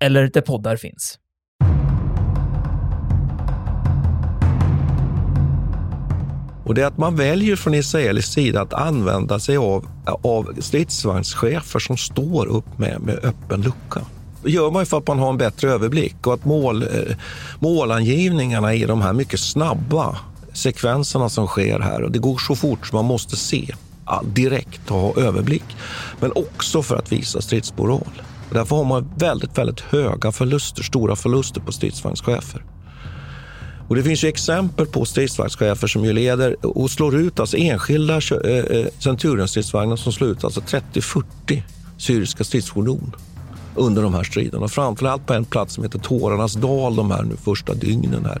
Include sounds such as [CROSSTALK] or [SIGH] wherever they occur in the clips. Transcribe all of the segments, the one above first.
eller där poddar finns. Och det är att man väljer från israelisk sida att använda sig av, av stridsvagnschefer som står upp med, med öppen lucka. Det gör man ju för att man har en bättre överblick och att mål, eh, målangivningarna i de här mycket snabba sekvenserna som sker här, och det går så fort så man måste se direkt och ha överblick. Men också för att visa stridsmoral. Därför har man väldigt, väldigt höga förluster, stora förluster på stridsvagnschefer. Och det finns ju exempel på stridsvagnschefer som ju leder och slår ut alltså enskilda eh, eh, Centurion-stridsvagnar som slår ut alltså 30-40 syriska stridsfordon under de här striderna. Framförallt på en plats som heter Tårarnas dal de här nu första dygnen här.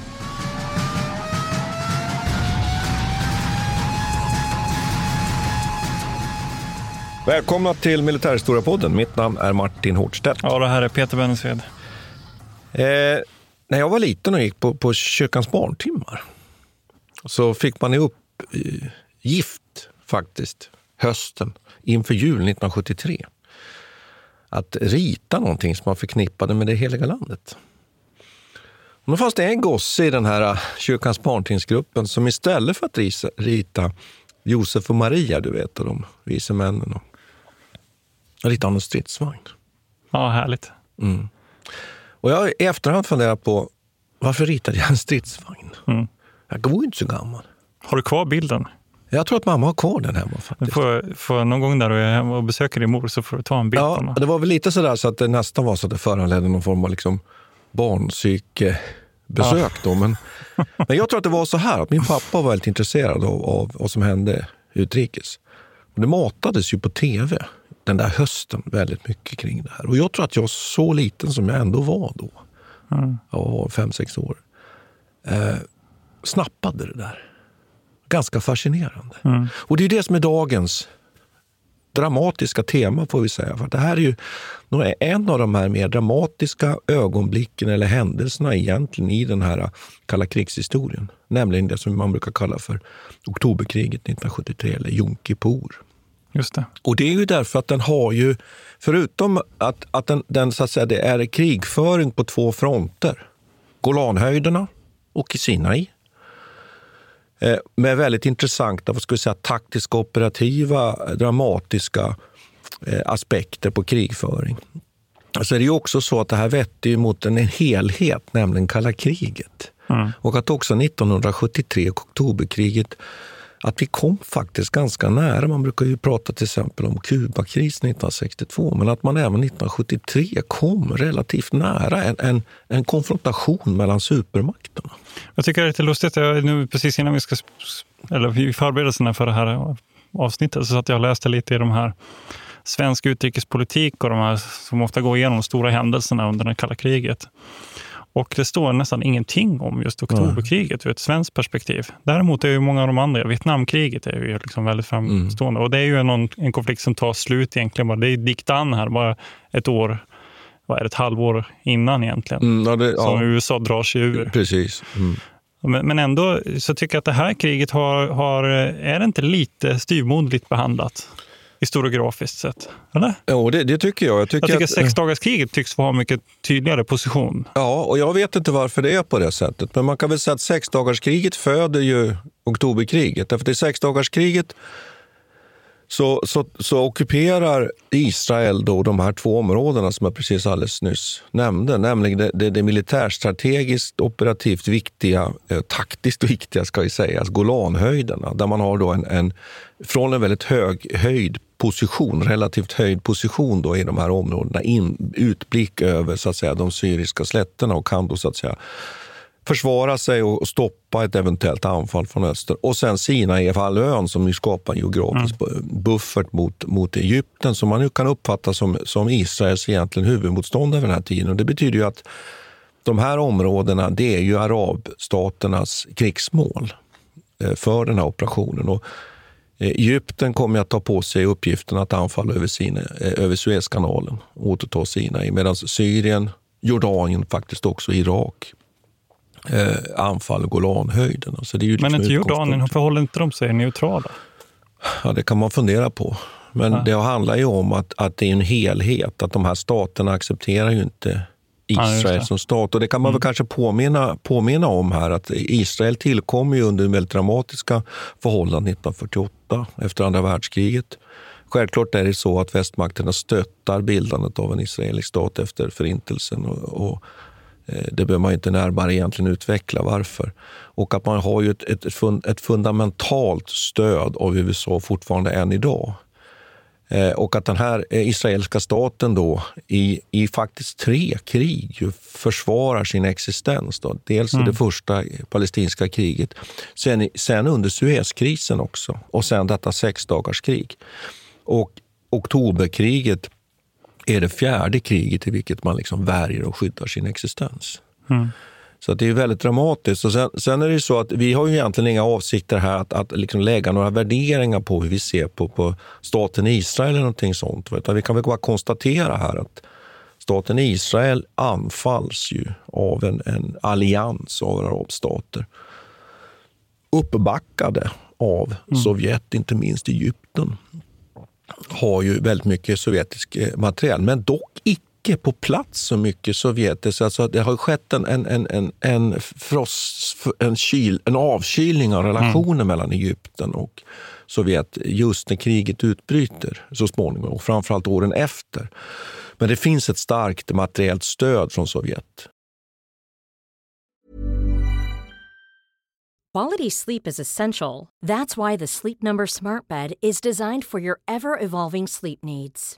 Välkomna till Militärhistoriepodden. Mitt namn är Martin Hårdstedt. Ja, det här är Peter Bennesved. Eh, när jag var liten och gick på, på kyrkans barntimmar så fick man i uppgift faktiskt hösten inför jul 1973 att rita någonting som man förknippade med det heliga landet. Och då fanns det en gosse i den här kyrkans barntimsgruppen som istället för att rita Josef och Maria, du vet, och de vise männen och Lite av en stridsvagn. Ja, härligt. Mm. Och jag har i efterhand funderat på varför ritade jag en stridsvagn? Mm. Jag var ju inte så gammal. Har du kvar bilden? Jag tror att mamma har kvar den hemma. faktiskt. Får, får någon gång när du är hemma och besöker din mor så får du ta en bild ja, på Det var väl lite sådär så att det nästan var så att det föranledde någon form av liksom barnpsykebesök. Ja. Men, [LAUGHS] men jag tror att det var så här att min pappa var väldigt intresserad av, av vad som hände utrikes. Och det matades ju på tv den där hösten väldigt mycket kring det här. Och jag tror att jag så liten som jag ändå var då, mm. jag var fem, sex år, eh, snappade det där. Ganska fascinerande. Mm. Och det är det som är dagens dramatiska tema, får vi säga. För det här är ju en av de här mer dramatiska ögonblicken eller händelserna egentligen i den här kalla krigshistorien. Nämligen det som man brukar kalla för oktoberkriget 1973, eller Jom Kippur. Just det. Och det är ju därför att den har ju, förutom att, att den, den så att säga, det är krigföring på två fronter, Golanhöjderna och Sinai, eh, med väldigt intressanta vad ska vi säga, taktiska, operativa, dramatiska eh, aspekter på krigföring. Alltså det är också så att det här vetter mot en helhet, nämligen kalla kriget. Mm. Och att också 1973, oktoberkriget, att vi kom faktiskt ganska nära. Man brukar ju prata till exempel om Kubakrisen 1962, men att man även 1973 kom relativt nära en, en, en konfrontation mellan supermakterna. Jag tycker det är lite lustigt, jag, nu precis innan vi ska, eller i förberedelserna för det här avsnittet, så att jag läste lite i de här svensk utrikespolitik och de här som ofta går igenom de stora händelserna under det kalla kriget. Och det står nästan ingenting om just oktoberkriget ur ett svenskt perspektiv. Däremot är ju många av de andra, Vietnamkriget är ju liksom väldigt framstående. Mm. Och det är ju någon, en konflikt som tar slut egentligen. Bara, det är dikt an här, bara ett år, vad är det, ett halvår innan egentligen. Mm, ja, det, som ja. USA drar sig ur. Precis. Mm. Men, men, ändå så tycker jag att det här kriget har, har är det inte lite styrmodligt behandlat? Historiografiskt sett? Eller? Jo, det, det tycker jag. Jag tycker, Jag tycker att, sexdagarskriget tycks ha mycket tydligare position. Ja, och jag vet inte varför det är på det sättet. Men man kan väl säga att sexdagarskriget föder ju oktoberkriget. Därför att i sexdagarskriget så, så, så ockuperar Israel då de här två områdena som jag precis alldeles nyss nämnde. Nämligen det, det, det militärstrategiskt operativt viktiga, eh, taktiskt [LAUGHS] viktiga ska vi säga, alltså Golanhöjderna. Där man har då en, en från en väldigt hög höjd position, relativt höjd position då i de här områdena, in, utblick över så att säga, de syriska slätterna och kan då så att säga försvara sig och stoppa ett eventuellt anfall från öster. Och sen Sinai-halvön som ju skapar en geografisk mm. buffert mot, mot Egypten som man nu kan uppfatta som, som Israels egentligen huvudmotståndare vid den här tiden. Och det betyder ju att de här områdena det är ju arabstaternas krigsmål eh, för den här operationen. Och Egypten kommer att ta på sig uppgiften att anfalla över, Sinai, eh, över Suezkanalen och återta Sinai medan Syrien, Jordanien, faktiskt också Irak eh, anfall Golanhöjden. Så det är ju liksom Men inte Jordanien, förhåller inte de sig neutrala? Ja, det kan man fundera på. Men ja. det handlar ju om att, att det är en helhet. Att de här staterna accepterar ju inte Israel ja, som stat. Och Det kan man mm. väl kanske påminna, påminna om här att Israel tillkom ju under väldigt dramatiska förhållanden 1948 efter andra världskriget. Självklart är det så att västmakterna stöttar bildandet av en israelisk stat efter förintelsen. Och, och eh, det behöver man inte närmare egentligen utveckla varför. Och att man har ju ett, ett, ett fundamentalt stöd av USA fortfarande än idag. Eh, och att den här eh, israeliska staten då i, i faktiskt tre krig försvarar sin existens. Då. Dels mm. det första palestinska kriget, sen, sen under Suezkrisen också och sen detta sexdagarskrig. Och oktoberkriget är det fjärde kriget i vilket man liksom värjer och skyddar sin existens. Mm. Så det är väldigt dramatiskt. Och sen, sen, är det så att vi har ju egentligen inga avsikter här att, att liksom lägga några värderingar på hur vi ser på, på staten Israel eller någonting sånt. Utan vi kan väl bara konstatera här att staten Israel anfalls ju av en, en allians av arabstater. Uppbackade av mm. Sovjet, inte minst Egypten har ju väldigt mycket sovjetisk eh, materiel, men dock icke på plats så mycket sovjetiskt. Alltså det har skett en, en, en, en, en, frost, en, kyl, en avkylning av relationen mm. mellan Egypten och Sovjet just när kriget utbryter så småningom och framförallt åren efter. Men det finns ett starkt materiellt stöd från Sovjet. Quality sleep is essential. That's why the Sleep Number smart bed is designed for your ever-evolving sleep needs.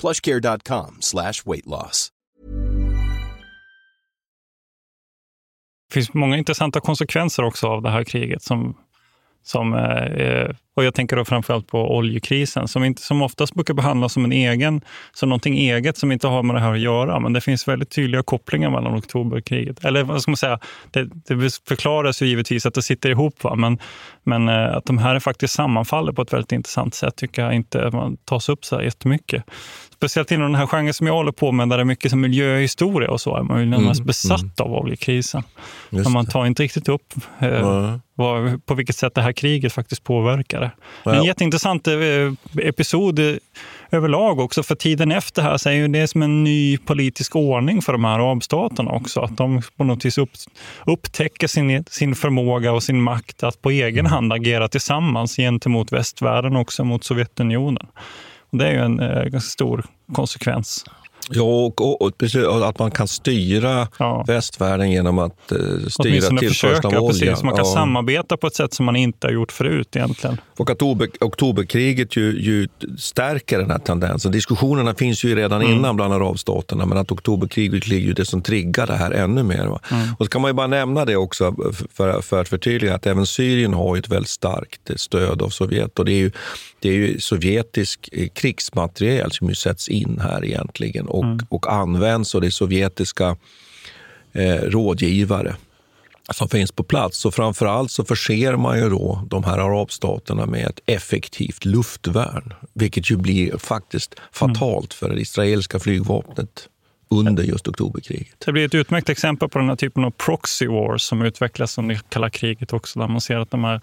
plushcare.com slash weight loss. Det finns många intressanta konsekvenser också av det här kriget som, Som, eh, eh, och jag tänker då framförallt på oljekrisen som, inte, som oftast brukar behandlas som en egen, som någonting eget som inte har med det här att göra. Men det finns väldigt tydliga kopplingar mellan oktoberkriget. Eller vad ska man säga, det, det förklaras ju givetvis att det sitter ihop. Va? Men, men eh, att de här faktiskt sammanfaller på ett väldigt intressant sätt tycker jag inte man tas upp så här jättemycket. Speciellt inom den här genren som jag håller på med, där det är mycket som miljöhistoria och så, är man ju närmast mm, besatt mm. av oljekrisen. Men man tar inte riktigt upp eh, ja. vad, på vilket sätt det här kriget faktiskt påverkar det. Ja. En jätteintressant eh, episod eh, överlag också, för tiden efter här så är ju det som en ny politisk ordning för de här arabstaterna också. Att de på något vis upp, upptäcker sin, sin förmåga och sin makt att på egen mm. hand agera tillsammans gentemot västvärlden och också mot Sovjetunionen. Och det är ju en eh, ganska stor konsekvens. Ja, och, och, och, att man kan styra ja. västvärlden genom att eh, styra tillförseln av olja. Precis, man kan ja. samarbeta på ett sätt som man inte har gjort förut egentligen. Och att oktoberkriget ju, ju stärker den här tendensen. Diskussionerna finns ju redan mm. innan bland arabstaterna, men att oktoberkriget ligger ju det som triggar det här ännu mer. Mm. Och så kan man ju bara nämna det också för, för att förtydliga att även Syrien har ett väldigt starkt stöd av Sovjet. Och det är ju, det är ju sovjetisk eh, krigsmateriel som ju sätts in här egentligen och, mm. och används och det är sovjetiska eh, rådgivare som finns på plats. Så framför allt så förser man ju då de här arabstaterna med ett effektivt luftvärn, vilket ju blir faktiskt fatalt för det israeliska flygvapnet under just oktoberkriget. Det blir ett utmärkt exempel på den här typen av proxy wars som utvecklas under kalla kriget också, där man ser att de här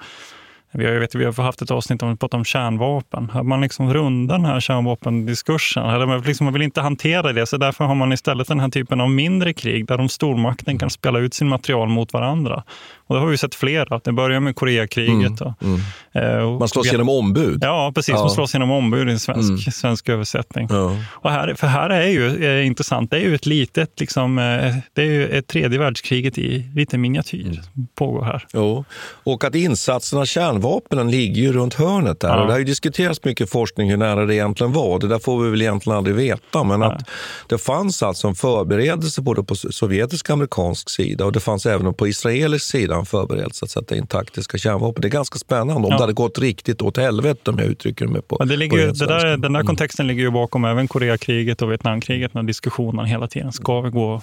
vi har, vet, vi har haft ett avsnitt om, om kärnvapen. Man liksom rundar den här kärnvapendiskursen. Eller liksom man vill inte hantera det, så därför har man istället den här typen av mindre krig där de stormakten kan spela ut sin material mot varandra. Och det har vi sett flera. Det börjar med Koreakriget. Mm, mm. Eh, man slåss genom ombud. Ja, precis. Ja. Man slåss genom ombud i en svensk, mm. svensk översättning. Ja. Och här, för här är ju eh, intressant, det är ju ett litet, liksom, eh, det är ju ett tredje världskriget i lite miniatyr pågår här. Jo. Och att insatserna av kärnvapnen ligger ju runt hörnet där. Ja. Och det har ju diskuterats mycket forskning hur nära det egentligen var. Det där får vi väl egentligen aldrig veta. Men Nej. att det fanns alltså en förberedelse både på sovjetisk och amerikansk sida och det fanns även på israelisk sida redan förberett att sätta in taktiska kärnvapen. Det är ganska spännande om ja. det hade gått riktigt åt helvete om jag uttrycker mig på, det ligger, på det där, Den där mm. kontexten ligger ju bakom även Koreakriget och Vietnamkriget, när diskussionen hela tiden. Ska vi gå,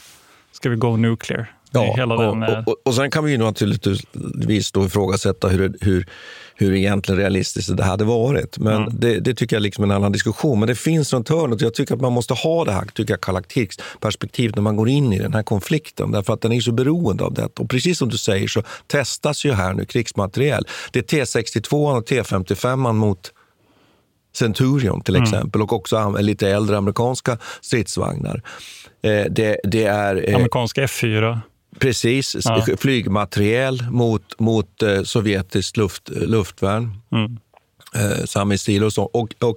ska vi go nuclear? Ja, hela och, den, och, och, och, sen kan vi ju naturligtvis då ifrågasätta hur, hur, hur egentligen realistiskt det hade varit. Men mm. det, det, tycker jag liksom är en annan diskussion. Men det finns runt hörnet. Jag tycker att man måste ha det här tycker jag, kalla perspektivet när man går in i den här konflikten. Därför att den är så beroende av det. Och precis som du säger så testas ju här nu krigsmateriel. Det är T62 och T55 mot Centurion till mm. exempel och också lite äldre amerikanska stridsvagnar. Eh, det, det är, eh, amerikanska F4. Precis, ja. flygmateriel mot, mot eh, sovjetiskt luft, luftvärn. Mm. Eh, samma stil och så. Och, och,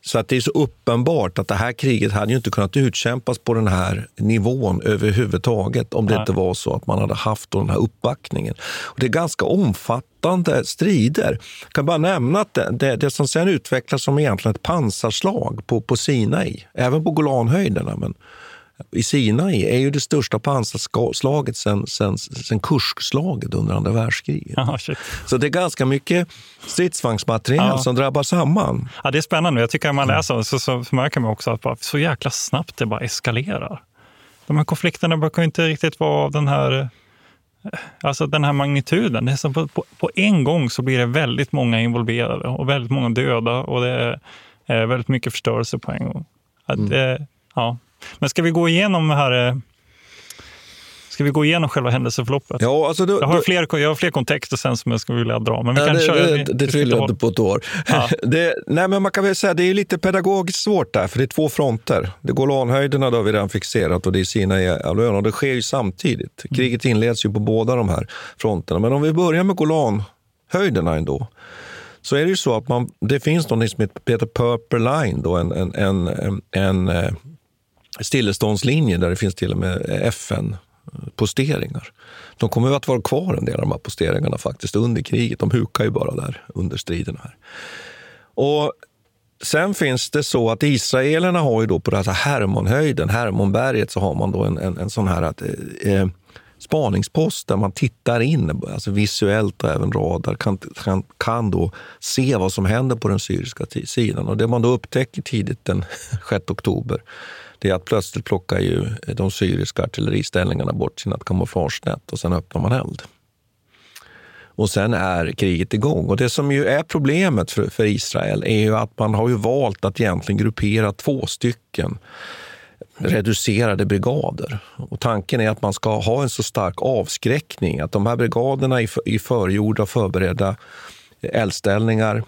så att det är så uppenbart att det här kriget hade ju inte kunnat utkämpas på den här nivån överhuvudtaget om det Nej. inte var så att man hade haft den här uppbackningen. Och det är ganska omfattande strider. Jag kan bara nämna att det, det, det som sen utvecklas som egentligen ett pansarslag på, på Sinai, även på Golanhöjderna, men i Sinai är ju det största pansarslaget sen, sen, sen Kurskslaget under andra världskriget. Aha, så det är ganska mycket stridsvagnsmateriel ja. som drabbar samman. Ja, det är spännande. Jag tycker att man läser så, så, märker man också att bara, så jäkla snabbt det bara eskalerar. De här konflikterna brukar inte riktigt vara av den här eh, Alltså den här magnituden. Det är på, på, på, en gång så blir det väldigt många involverade och väldigt många döda och det är väldigt mycket förstörelse på en gång. Att, mm. det, ja, men ska vi gå igenom här eh, Ska vi gå igenom själva händelseförloppet? Ja, alltså då, jag, har fler, jag har fler kontexter sen som jag skulle vilja dra. Men vi kan det, köra, det, det, det trillar inte på ett år. Ja. [LAUGHS] det, nej, men man kan väl säga det är lite pedagogiskt svårt där, för det är två fronter. Det Golanhöjderna har vi redan fixerat och det är Sinai-halvön och det sker ju samtidigt. Mm. Kriget inleds ju på båda de här fronterna. Men om vi börjar med Golanhöjderna ändå så är det ju så att man, det finns något som heter Purple Line, då, en, en, en, en, Stilleståndslinjen, stilleståndslinje där det finns till och med FN-posteringar. De kommer att vara kvar en del av de här posteringarna faktiskt under kriget. De hukar ju bara där under striderna. Här. Och Sen finns det så att israelerna har ju då på den här Hermonhöjden, Hermonberget, så har man då en, en, en sån här att, eh, eh spaningspost där man tittar in, alltså visuellt och även radar, kan, kan, kan då se vad som händer på den syriska sidan. Och det man då upptäcker tidigt den [LAUGHS] 6 oktober, det är att plötsligt plockar ju de syriska artilleriställningarna bort sina kamouflagenät och sen öppnar man eld. Och sen är kriget igång. Och det som ju är problemet för, för Israel är ju att man har ju valt att egentligen gruppera två stycken reducerade brigader. Och tanken är att man ska ha en så stark avskräckning att de här brigaderna i förgjorda, förberedda eldställningar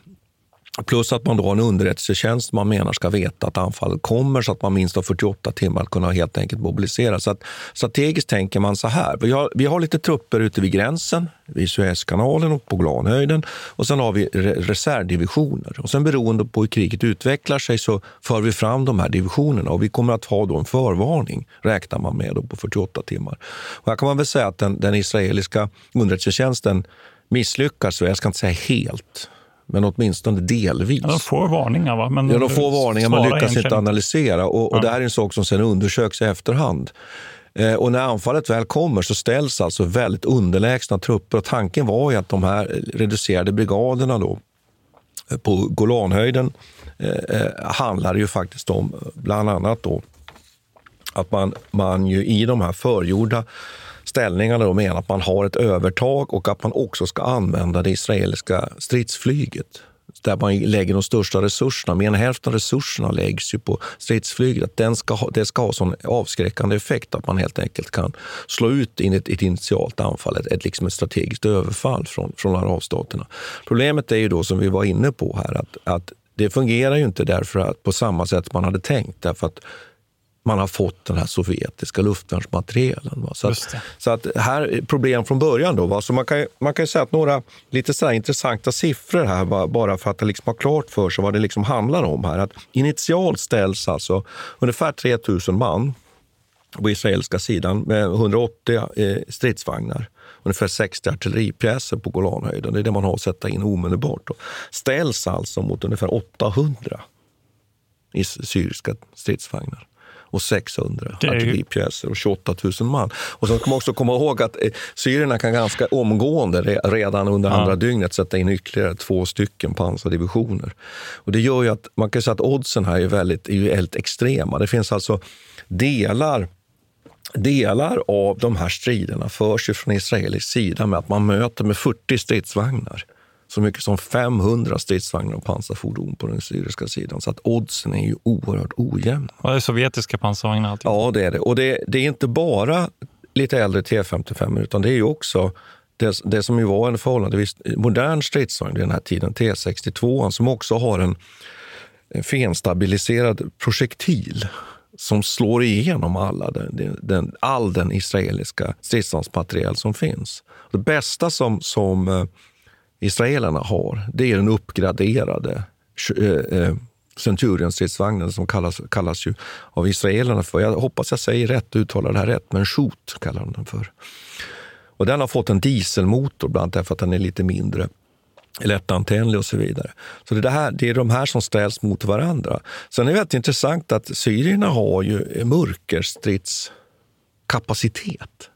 Plus att man då har en underrättelsetjänst man menar ska veta att anfallet kommer så att man minst har 48 timmar att kunna helt enkelt mobilisera. Så att strategiskt tänker man så här. Vi har, vi har lite trupper ute vid gränsen, vid Suezkanalen och på Golanhöjden. Och sen har vi reservdivisioner. Och sen beroende på hur kriget utvecklar sig så för vi fram de här divisionerna. Och vi kommer att ha då en förvarning, räknar man med, då på 48 timmar. Och här kan man väl säga att den, den israeliska underrättelsetjänsten misslyckas, jag ska inte säga helt, men åtminstone delvis. Ja, de får varningar, va? Men ja, de får varningar, man lyckas inte analysera. Och, och ja. Det här är en sak som sen undersöks i efterhand. Eh, och när anfallet väl kommer så ställs alltså väldigt underlägsna trupper. Och tanken var ju att de här reducerade brigaderna då, eh, på Golanhöjden eh, eh, handlar ju faktiskt om bland annat då att man, man ju i de här förgjorda ställningarna då menar att man har ett övertag och att man också ska använda det israeliska stridsflyget där man lägger de största resurserna. Mer än hälften av resurserna läggs ju på stridsflyget. Att den ska ha, det ska ha sån avskräckande effekt att man helt enkelt kan slå ut in ett, ett initialt anfall, ett, ett, liksom ett strategiskt överfall från, från arabstaterna. Problemet är ju då, som vi var inne på här, att, att det fungerar ju inte därför att på samma sätt man hade tänkt. Därför att man har fått den här sovjetiska luftvärnsmaterielen. Så, att, så att här är problem från början. Då, va? Så man kan, man kan säga att några lite så intressanta siffror här, bara för att liksom ha klart för sig vad det liksom handlar om. här. Att initialt ställs alltså ungefär 3 000 man på israeliska sidan med 180 eh, stridsvagnar ungefär 60 artilleripjäser på Golanhöjden. Det är det man har att sätta in omedelbart. Då. Ställs alltså mot ungefär 800 syriska stridsvagnar och 600 ju... artilleripjäser och 28 000 man. Och så ska man också komma ihåg att eh, syrierna kan ganska omgående redan under ja. andra dygnet sätta in ytterligare två stycken pansardivisioner. Och det gör ju att man kan säga att oddsen här är väldigt, är väldigt extrema. Det finns alltså delar Delar av de här striderna förs ju från israelisk sida med att man möter med 40 stridsvagnar så mycket som 500 stridsvagnar och pansarfordon på den syriska sidan. Så att oddsen är ju oerhört ojämna. Och det är sovjetiska pansarvagnar? Alltid. Ja, det är det. Och det, det är inte bara lite äldre T55, utan det är ju också det, det som ju var en förhållandevis modern stridsvagn vid den här tiden, T62, som också har en, en fenstabiliserad projektil som slår igenom alla den, den, all den israeliska stridsvagnsmateriel som finns. Det bästa som, som eh, israelerna har, det är den uppgraderade eh, eh Centurion-stridsvagnen som kallas, kallas ju av israelerna för, jag hoppas jag säger rätt, uttalar det här rätt, men Shoot kallar de den för. Och den har fått en dieselmotor, bland annat därför att den är lite mindre lättantändlig och så vidare. Så det, här, det är de här som ställs mot varandra. Sen är det väldigt intressant att syrierna har ju mörkerstridskapacitet.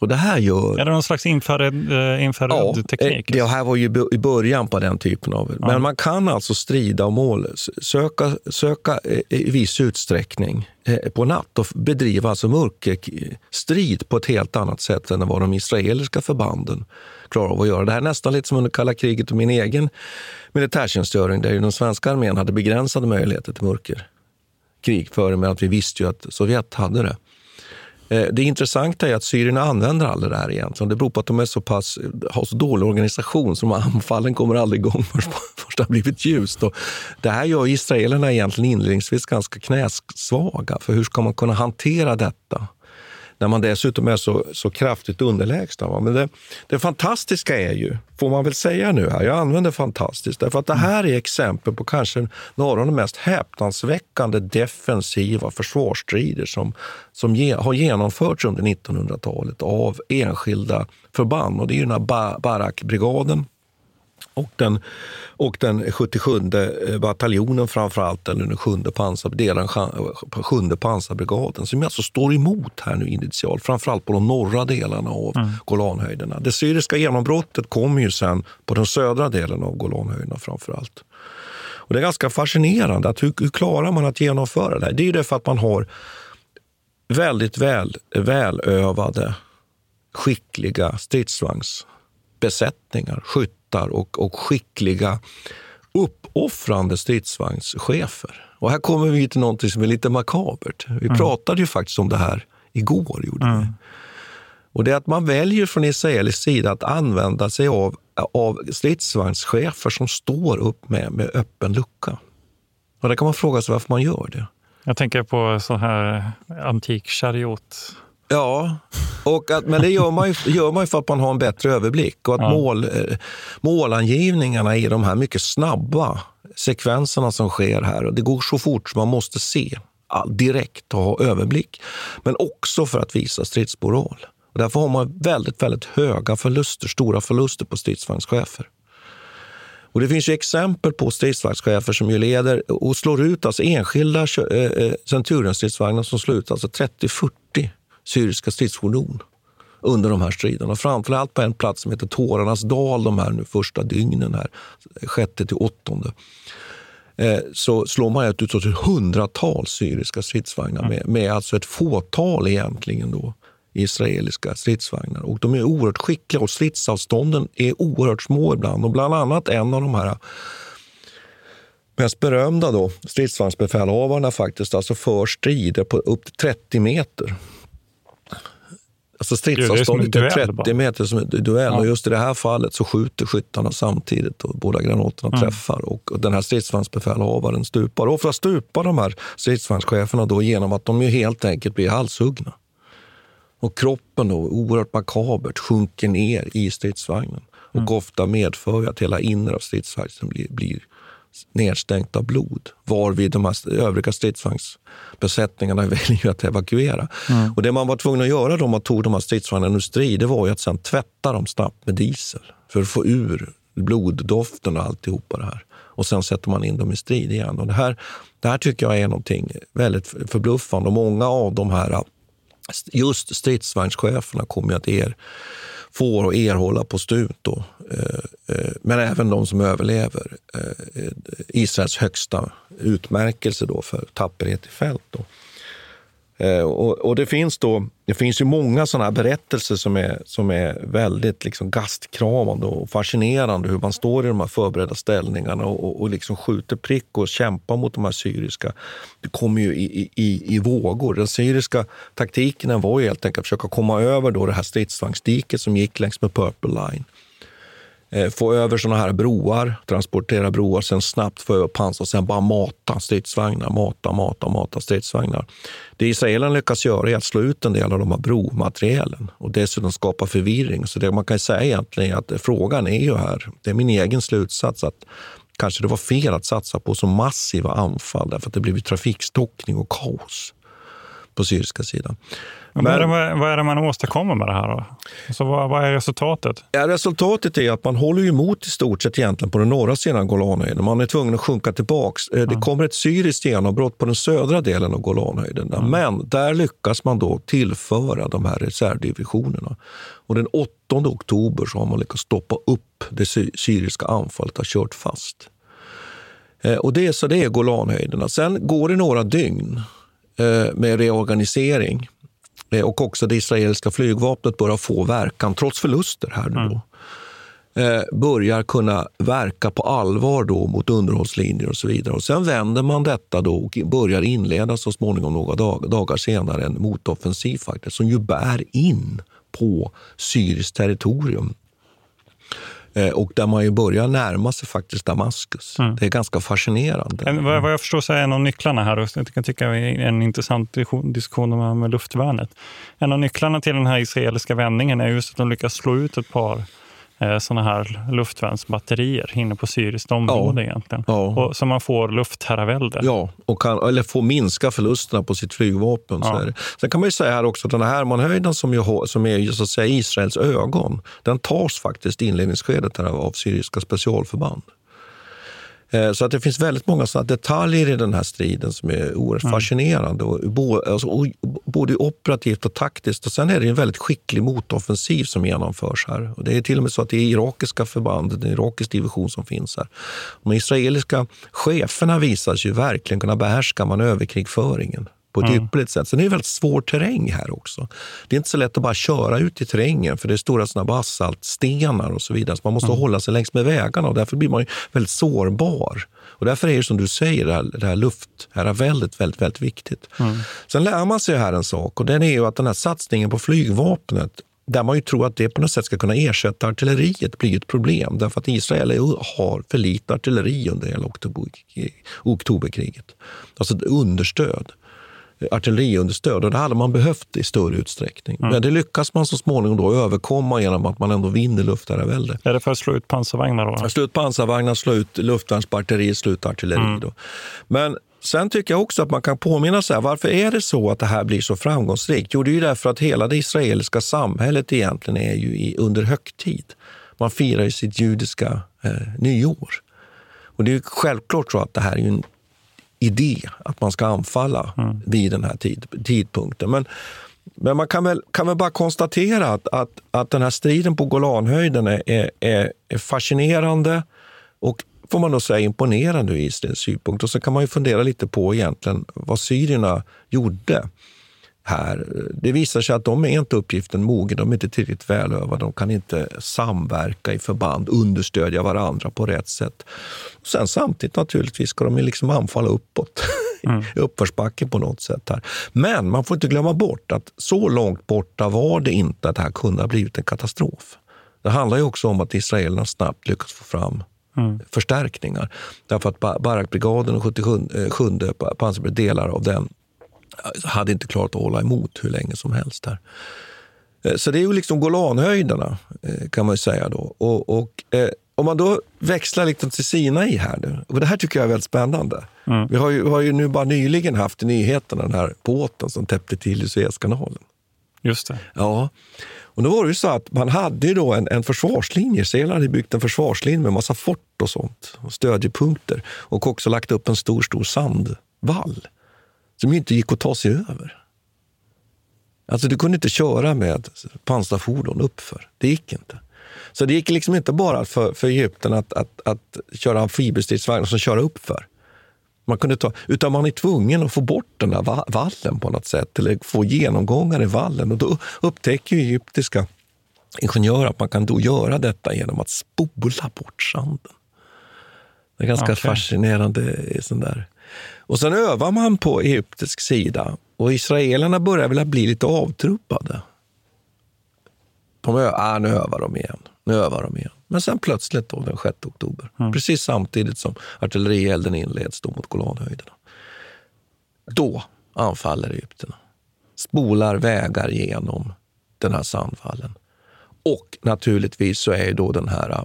Och det här gör... Är det någon slags infrared, eh, infrared ja, teknik? Det här var ju i början på den typen av... Ja. Men man kan alltså strida om mål, söka, söka i viss utsträckning eh, på natt och bedriva alltså mörkerstrid på ett helt annat sätt än vad de israeliska förbanden klarar av att göra. Det här är nästan lite som under kalla kriget och min egen militärtjänstgöring där ju den svenska armén hade begränsade möjligheter till mörkerkrig före med att vi visste ju att Sovjet hade det. Eh, det intressanta är att syrierna använder aldrig det här egentligen. Det beror på att de är så pass, har så dålig organisation så anfallen kommer aldrig igång [LAUGHS] först, först det har blivit ljust. Och det här gör israelerna egentligen inledningsvis ganska knäsvaga. För hur ska man kunna hantera detta? När man dessutom är så, så kraftigt underlägsna. Men det, det fantastiska är ju, får man väl säga nu här, jag använder fantastiskt, därför att det här är exempel på kanske några av de mest häpnadsväckande defensiva försvarsstrider som, som ge, har genomförts under 1900-talet av enskilda förband. Och det är ju den här Barakbrigaden och den, och den 77 bataljonen framförallt, eller den sjunde pansardelen, sjunde pansarbrigaden, som alltså står emot här nu initialt, framförallt på de norra delarna av mm. Golanhöjderna. Det syriska genombrottet kommer ju sen på den södra delen av Golanhöjderna framförallt. Och det är ganska fascinerande. att hur, hur klarar man att genomföra det här? Det är ju det för att man har väldigt väl, välövade, skickliga stridsvagnsbesättningar, skyttar och, och skickliga uppoffrande stridsvagnschefer. Och här kommer vi till något som är lite makabert. Vi mm. pratade ju faktiskt om det här igår. Gjorde mm. Och det är att man väljer från israelisk sida att använda sig av, av stridsvagnschefer som står upp med, med öppen lucka. Och där kan man fråga sig varför man gör det. Jag tänker på sån här antik chariot. Ja, och att, men det gör man, ju, gör man ju för att man har en bättre överblick och att ja. mål, eh, målangivningarna i de här mycket snabba sekvenserna som sker här, och det går så fort så man måste se direkt och ha överblick. Men också för att visa stridsmoral. Och därför har man väldigt, väldigt höga förluster, stora förluster på stridsvagnschefer. Och det finns ju exempel på stridsvagnschefer som ju leder och slår ut alltså enskilda eh, eh, Centurion-stridsvagnar som slår ut alltså 30-40 syriska stridsfordon under de här striderna. Framförallt på en plats som heter Tårarnas dal de här nu första dygnen, här, sjätte till åttonde eh, så slår man ut hundratals syriska stridsvagnar med, med alltså ett fåtal egentligen då israeliska stridsvagnar. Och de är oerhört skickliga och stridsavstånden är oerhört små ibland. Och bland annat en av de här mest berömda då, stridsvagnsbefälhavarna faktiskt, alltså för strider på upp till 30 meter. Alltså stridsavståndet är 30 meter som en duell. Ja. Och just i det här fallet så skjuter skyttarna samtidigt och båda granaterna mm. träffar. Och den här stridsvagnsbefälhavaren stupar. Ofta stupar de här stridsvagnscheferna då genom att de ju helt enkelt blir halshuggna. Och kroppen då, oerhört makabert, sjunker ner i stridsvagnen. Och mm. ofta medför att hela inre av stridsvagnen blir, blir nedstängt av blod. Varvid de här övriga stridsvagnsbesättningarna [LAUGHS] väljer att evakuera. Mm. Och det man var tvungen att göra då man tog de här stridsvagnarna ur strid, det var ju att sen tvätta dem snabbt med diesel för att få ur bloddoften och alltihopa det här. Och sen sätter man in dem i strid igen. Och det, här, det här tycker jag är någonting väldigt förbluffande. Och många av de här just stridsvagnscheferna kommer att er, får och erhålla på stut. Då. Eh, eh, men även de som överlever. Eh, Israels högsta utmärkelse då för tapperhet i fält. Då. Eh, och, och, det, finns då, det finns ju många sådana här berättelser som är, som är väldigt liksom gastkramande och fascinerande. Hur man står i de här förberedda ställningarna och, och, och liksom skjuter prick och kämpar mot de här syriska. Det kommer ju i, i, i vågor. Den syriska taktiken var ju helt enkelt att försöka komma över då det här stridsvagnsdiket som gick längs med Purple Line Eh, få över såna här broar, transportera broar, sen snabbt få över pansar och sen bara mata stridsvagnar, mata, mata, mata stridsvagnar. Det israelerna lyckas göra är att slå ut en del av de här bromaterielen och dessutom skapa förvirring. Så det man kan säga egentligen är att frågan är ju här, det är min egen slutsats, att kanske det var fel att satsa på så massiva anfall därför att det blivit trafikstockning och kaos på syriska sidan. Men, vad, är det, vad är det man åstadkommer med det här? Då? Alltså, vad, vad, är resultatet? Ja, resultatet är att man håller emot i stort sett egentligen på den norra sidan Golanhöjden. Man är tvungen att sjunka tillbaks. Mm. Det kommer ett syriskt genombrott på den södra delen av Golanhöjden. Mm. Men där lyckas man då tillföra de här reservdivisionerna. Och den 8 oktober så har man lyckats stoppa upp det syriska anfallet har kört fast. Eh, och det, så det är Golanhöjderna. Sen går det några dygn med reorganisering Eh, och också det israeliska flygvapnet börjar få verkan, trots förluster här nu. Då. Mm. börjar kunna verka på allvar då mot underhållslinjer och så vidare. Och sen vänder man detta då och börjar inleda så småningom några dag, dagar senare en motoffensiv faktiskt, som ju bär in på syriskt territorium Eh, och där man ju börjar närma sig faktiskt Damaskus. Mm. Det är ganska fascinerande. En, vad jag förstår så är en av nycklarna här, och jag kan tycka är en intressant diskussion med luftvärnet. En av nycklarna till den här israeliska vändningen är just att de lyckas slå ut ett par eh, såna här luftvärnsbatterier inne på syriskt område Ja. egentligen. Ja. Och, så man får luftherravälde. Ja, och kan, eller få minska förlusterna på sitt flygvapen. Så Ja. det. Sen kan man ju säga här också att den här Hermanhöjden som, ju, som är så att säga Israels ögon, den tas faktiskt i inledningsskedet här av syriska specialförband. Eh, Så att det finns väldigt många sådana detaljer i den här striden som är oerhört fascinerande. Och, bo- alltså, och, både operativt och taktiskt. Och sen är det en väldigt skicklig motoffensiv som genomförs här. Och det är till och med så att det är irakiska förband, en irakisk division som finns här. De israeliska cheferna visar sig verkligen kunna behärska manöverkrigföringen på ett ypperligt sätt. Sen är det väldigt svår terräng här också. Det är inte så lätt att bara köra ut i terrängen för det är stora såna basaltstenar och så vidare. Så man måste hålla sig längs med vägarna och därför blir man väldigt sårbar. Och därför är det som du säger, det här, det här luftherraväldet väldigt, väldigt viktigt. Sen lär man sig här en sak och den är ju att den här satsningen på flygvapnet där man ju tror att det på något sätt ska kunna ersätta artilleriet blir ett problem. Därför att Israel är- har för lite artilleri under hela oktober, oktoberkriget. Alltså understöd artilleriunderstöd och det hade man behövt i större utsträckning. Men det lyckas man så småningom då överkomma genom att man ändå vinner luftherravälde. Är det för att slå ut pansarvagnar då? Slå ut pansarvagnar, slå ut luftvärnsbatteri, slå ut artilleri. Då. Men sen tycker jag också att man kan påminna sig, varför är det så att det här blir så framgångsrikt? Jo, det är ju därför att hela det israeliska samhället egentligen är ju i, under högtid. Man firar ju sitt judiska eh, nyår. Och det är ju självklart så att det här är en idé att man ska anfalla vid den här tid, tidpunkten. Men, men man kan väl, kan väl bara konstatera att, att, att den här striden på Golanhöjden är, är, är, är fascinerande och får man då säga imponerande ur Israels synpunkt. Och så kan man ju fundera lite på egentligen vad syrierna gjorde här. Det visar sig att de är inte uppgiften mogen, de är inte tillräckligt välövade, de kan inte samverka i förband, understödja varandra på rätt sätt. Och sen samtidigt naturligtvis ska de liksom anfalla uppåt, [LAUGHS] i uppförsbacke på något sätt. här. Men man får inte glömma bort att så långt borta var det inte att det här kunde ha blivit en katastrof. Det handlar ju också om att israelerna snabbt lyckats få fram förstärkningar. Därför att Ba- Barakbrigaden och 77 eh, sjunde pansarbrigaden, delar av den, hade inte klarat att hålla emot hur länge som helst. här. Eh, Så det är ju liksom Golanhöjderna eh, kan man säga. Då. Och, och, eh, om man då växlar lite till Sinai här nu, och det här tycker jag är väldigt spännande. Vi har ju, har ju nu bara nyligen haft i nyheterna den här båten som täppte till i Suezkanalen. Just det. Ja, och då var det ju så att man hade ju då en, en försvarslinje. Israel hade byggt en försvarslinje med massa fort och sånt, och stödjepunkter och också lagt upp en stor, stor sandvall som inte gick att ta sig över. Alltså du kunde inte köra med pansarfordon uppför. Det gick inte. Så det gick liksom inte bara för, för Egypten att, att, att köra amfibiestridsvagnar som köra uppför. Man kunde ta, utan man är tvungen att få bort den där va- vallen på något sätt, eller få genomgångar i vallen. Och då upptäcker ju egyptiska ingenjörer att man kan då göra detta genom att spola bort sanden. Det är ganska Okej. fascinerande. Sån där. Och sen övar man på egyptisk sida och israelerna börjar väl bli lite avtrubbade. De ö- ah, nu övar de igen. Nu övar de igen. Men sen plötsligt då, den 6 oktober, precis samtidigt som artillerielden inleds då mot Golanhöjderna. Då anfaller egyptierna. Spolar vägar genom den här sandvallen. Och naturligtvis så är då den här äh,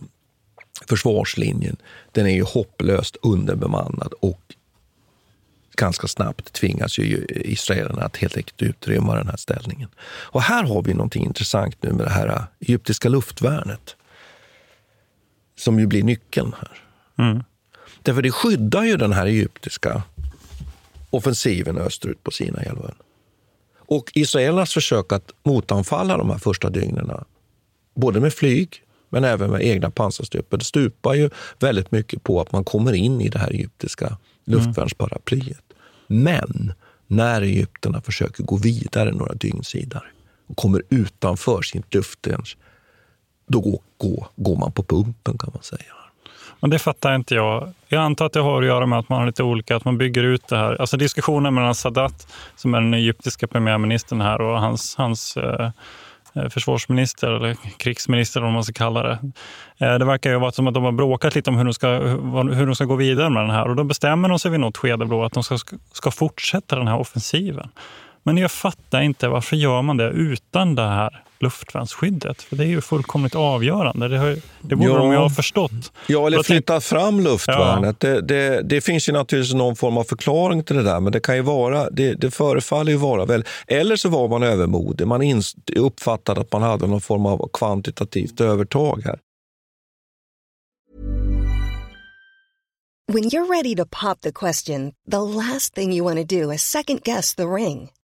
försvarslinjen, den är ju hopplöst underbemannad och ganska snabbt tvingas ju israelerna att helt enkelt utrymma den här ställningen. Och här har vi någonting intressant nu med det här egyptiska luftvärnet. Som ju blir nyckeln här. Därför det skyddar ju den här egyptiska offensiven österut på Sinaihalvön. Och israelernas försök att motanfalla de här första dygnen, både med flyg men även med egna pansarstyrkor, det stupar ju väldigt mycket på att man kommer in i det här egyptiska luftvärnsparaplyet. Men när egyptierna försöker gå vidare några dygn och kommer utanför sitt luftvärns, då går, går, går man på pumpen kan man säga. Men det fattar inte jag. Jag antar att det har att göra med att man har lite olika, att man bygger ut det här. Alltså diskussionen mellan Sadat, som är den egyptiska premiärministern här, och hans, hans eh, Eh, försvarsminister, eller krigsminister om man ska kalla det. Eh, det verkar ju vara som att de har bråkat lite om hur de ska, hur de ska gå vidare med den här. Och då bestämmer de sig vid något skede då att de ska, ska fortsätta den här offensiven. Men jag fattar inte, varför gör man det utan det här luftvärnsskyddet? För det är ju fullkomligt avgörande. Det, har, det borde ja. de ju ha förstått. Ja, eller flytta fram luftvärnet. Ja. Det, det, det, finns ju naturligtvis någon form av förklaring till det där, men det kan ju vara, det, det förefaller ju vara väl, eller så var man övermodig. Man uppfattade att man hade någon form av kvantitativt övertag här. When you're ready to pop the question, the last thing you want to do is second guess the ring.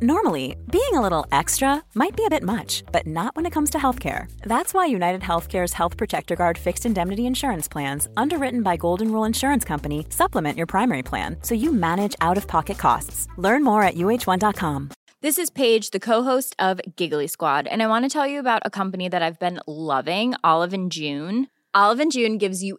Normally, being a little extra might be a bit much, but not when it comes to healthcare. That's why United Healthcare's Health Protector Guard fixed indemnity insurance plans, underwritten by Golden Rule Insurance Company, supplement your primary plan so you manage out of pocket costs. Learn more at uh1.com. This is Paige, the co-host of Giggly Squad, and I want to tell you about a company that I've been loving, Olive and June. Olive and June gives you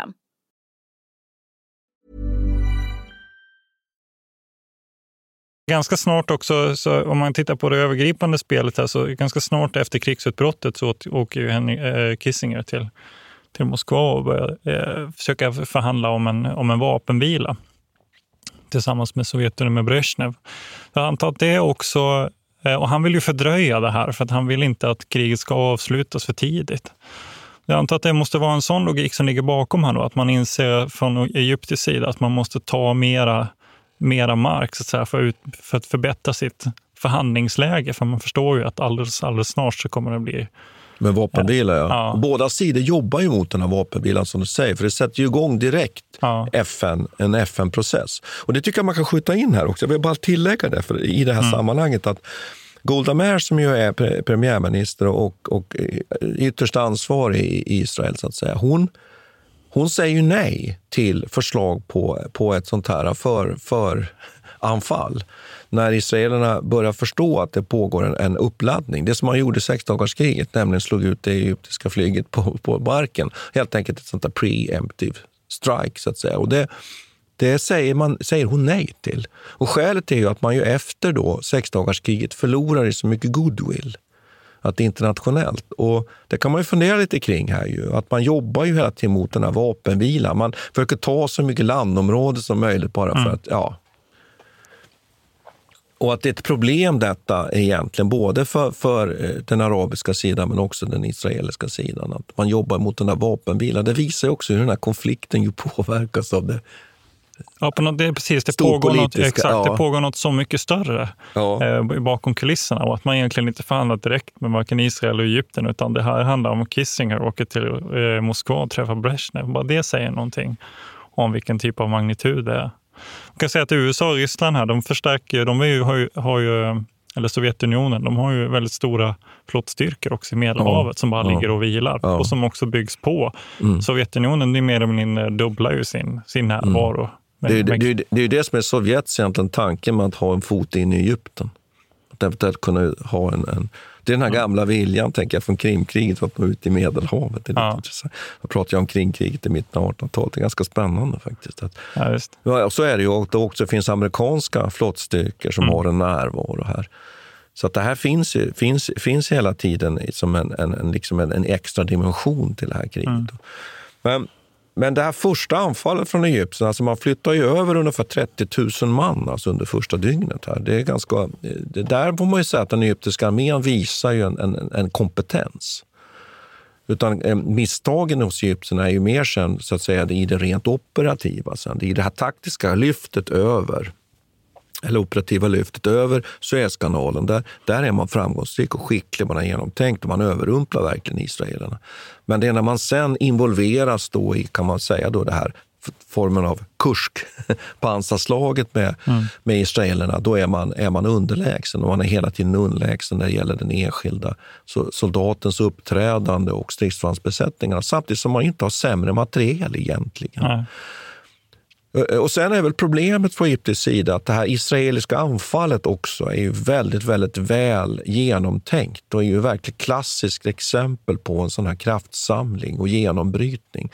Ganska snart också, så om man tittar på det övergripande spelet, här, så ganska snart efter krigsutbrottet så åker ju Henry, eh, Kissinger till, till Moskva och börjar eh, försöka förhandla om en, om en vapenvila tillsammans med Sovjetunionen med Brezhnev. Jag antar att det också, eh, och han vill ju fördröja det här för att han vill inte att kriget ska avslutas för tidigt. Jag antar att det måste vara en sån logik som ligger bakom här då, att man inser från Egyptisk sida att man måste ta mera, mera mark så att säga, för, för att förbättra sitt förhandlingsläge. För man förstår ju att alldeles, alldeles snart så kommer det bli med vapenbilar, ja. ja. Båda sidor jobbar ju mot den här vapenbilen som du säger, för det sätter ju igång direkt ja. FN, en FN-process. Och det tycker jag man kan skjuta in här också. Jag vill bara tillägga det för, i det här mm. sammanhanget att Golda Meir som ju är premiärminister och, och ytterst ansvarig i Israel, så att säga, hon, hon säger ju nej till förslag på, på ett sånt här för, för anfall när israelerna börjar förstå att det pågår en, en uppladdning. Det som man gjorde i sexdagarskriget, nämligen slog ut det egyptiska flyget på, på marken. Helt enkelt ett sånt där preemptive strike, så att säga. Och det, det säger, man, säger hon nej till. Och skälet är ju att man ju efter då sexdagarskriget förlorar i så mycket goodwill att det är internationellt. Och det kan man ju fundera lite kring här. Ju. Att man jobbar ju hela tiden mot den här vapenvilan. Man försöker ta så mycket landområde som möjligt bara för mm. att, ja. Och att det är ett problem detta egentligen, både för, för eh, den arabiska sidan men också den israeliska sidan. Att man jobbar mot den här vapenvilan. Det visar också hur den här konflikten ju [LAUGHS] påverkas av det Ja, på något, det är precis. Det pågår, något, exakt, ja. det pågår något så mycket större ja. eh, bakom kulisserna och att man egentligen inte förhandlar direkt med varken Israel eller Egypten utan det här handlar om Kissinger åker till eh, Moskva och träffar Brezhnev. Bara det säger någonting om vilken typ av magnitud det är. Man kan säga att USA och Ryssland här, de förstärker, de ju, har, ju, har ju eller Sovjetunionen, de har ju väldigt stora flottstyrkor också i Medelhavet ja, som bara ja, ligger och vilar ja. och som också byggs på. Mm. Sovjetunionen är mer eller mindre dubblar ju sin, sin närvaro. Mm. Det är, det, det, det är det som är Sovjets egentligen tanke med att ha en fot in i Egypten. Att eventuellt kunna ha en, en det är den här gamla viljan tänker jag, från Krimkriget, att nå ut i Medelhavet. Det är ja. Jag pratar om kringkriget i mitten av 1800-talet. Det är ganska spännande faktiskt. Att, ja, just. Ja, så är det ju. Och det också finns amerikanska flottstyrkor som mm. har en närvaro här. Så att det här finns, finns, finns hela tiden som en, en, en, liksom en, en extra dimension till det här kriget. Mm. Men men det här första anfallet från Egypten, alltså man flyttar ju över ungefär 30 000 man alltså under första dygnet. Här. Det är ganska, det där får man ju säga att den egyptiska armén visar ju en, en, en kompetens. Utan eh, misstagen hos egyptierna är ju mer sen, så att säga, i det rent operativa, sen, i det här taktiska lyftet över eller operativa lyftet över Suezkanalen. Där, där är man framgångsrik och skicklig, man har genomtänkt och man överrumplar verkligen israelerna. Men det är när man sen involveras då i, kan man säga, då det här formen av kursk, [LAUGHS] pansarslaget med, mm. med israelerna, då är man, är man underlägsen och man är hela tiden underlägsen när det gäller den enskilda soldatens uppträdande och stridsvagnsbesättningarna, samtidigt som man inte har sämre materiel egentligen. Mm. Eh, och sen är väl problemet från Egyptens sida att det här israeliska anfallet också är ju väldigt, väldigt väl genomtänkt och är ju ett verkligen klassiskt exempel på en sån här kraftsamling och genombrytning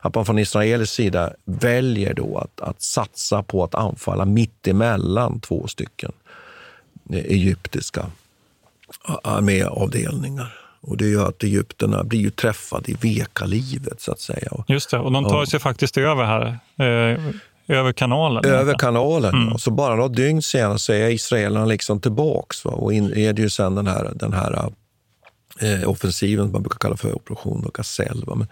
att man från israelisk sida väljer då att, att satsa på att anfalla mitt emellan två stycken eh, egyptiska arméavdelningar. Och det gör att egyptierna blir ju träffade i veka-livet, så att säga. Just det, och de tar sig faktiskt över här. Eh, över kanalen? Över kanalen. Mm. Och så bara något dygn senare så är israelerna liksom tillbaks. Va? Och inleder ju sen den här, den här eh, offensiven, man brukar kalla för operation Gazelle. Men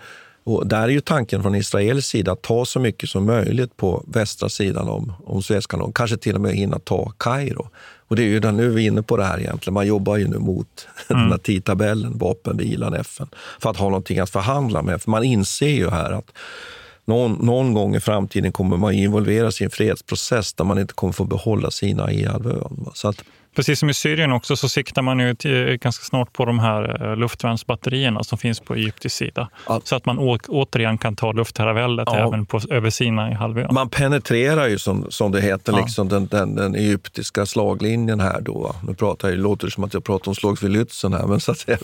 och där är ju tanken från israelisk sida att ta så mycket som möjligt på västra sidan om, om Suezkanalen, kanske till och med hinna ta Kairo. Och det är ju nu är vi inne på det här egentligen. Man jobbar ju nu mot mm. [LAUGHS] den här tidtabellen, vapenvilan, FN, för att ha någonting att förhandla med. För man inser ju här att någon, någon gång i framtiden kommer man involveras i en fredsprocess där man inte kommer få behålla sina i halvön. Så att, Precis som i Syrien också så siktar man ju till, ganska snart på de här eh, luftvärnsbatterierna som finns på Egyptisk sida. Ja. Så att man å, återigen kan ta luftherraväldet ja. även på, över Sinai-halvön. Man penetrerar ju som, som det heter ja. liksom den, den, den, egyptiska slaglinjen här. Då. Nu pratar jag, låter det som att jag pratar om slaget vid Lützen här, men så att säga,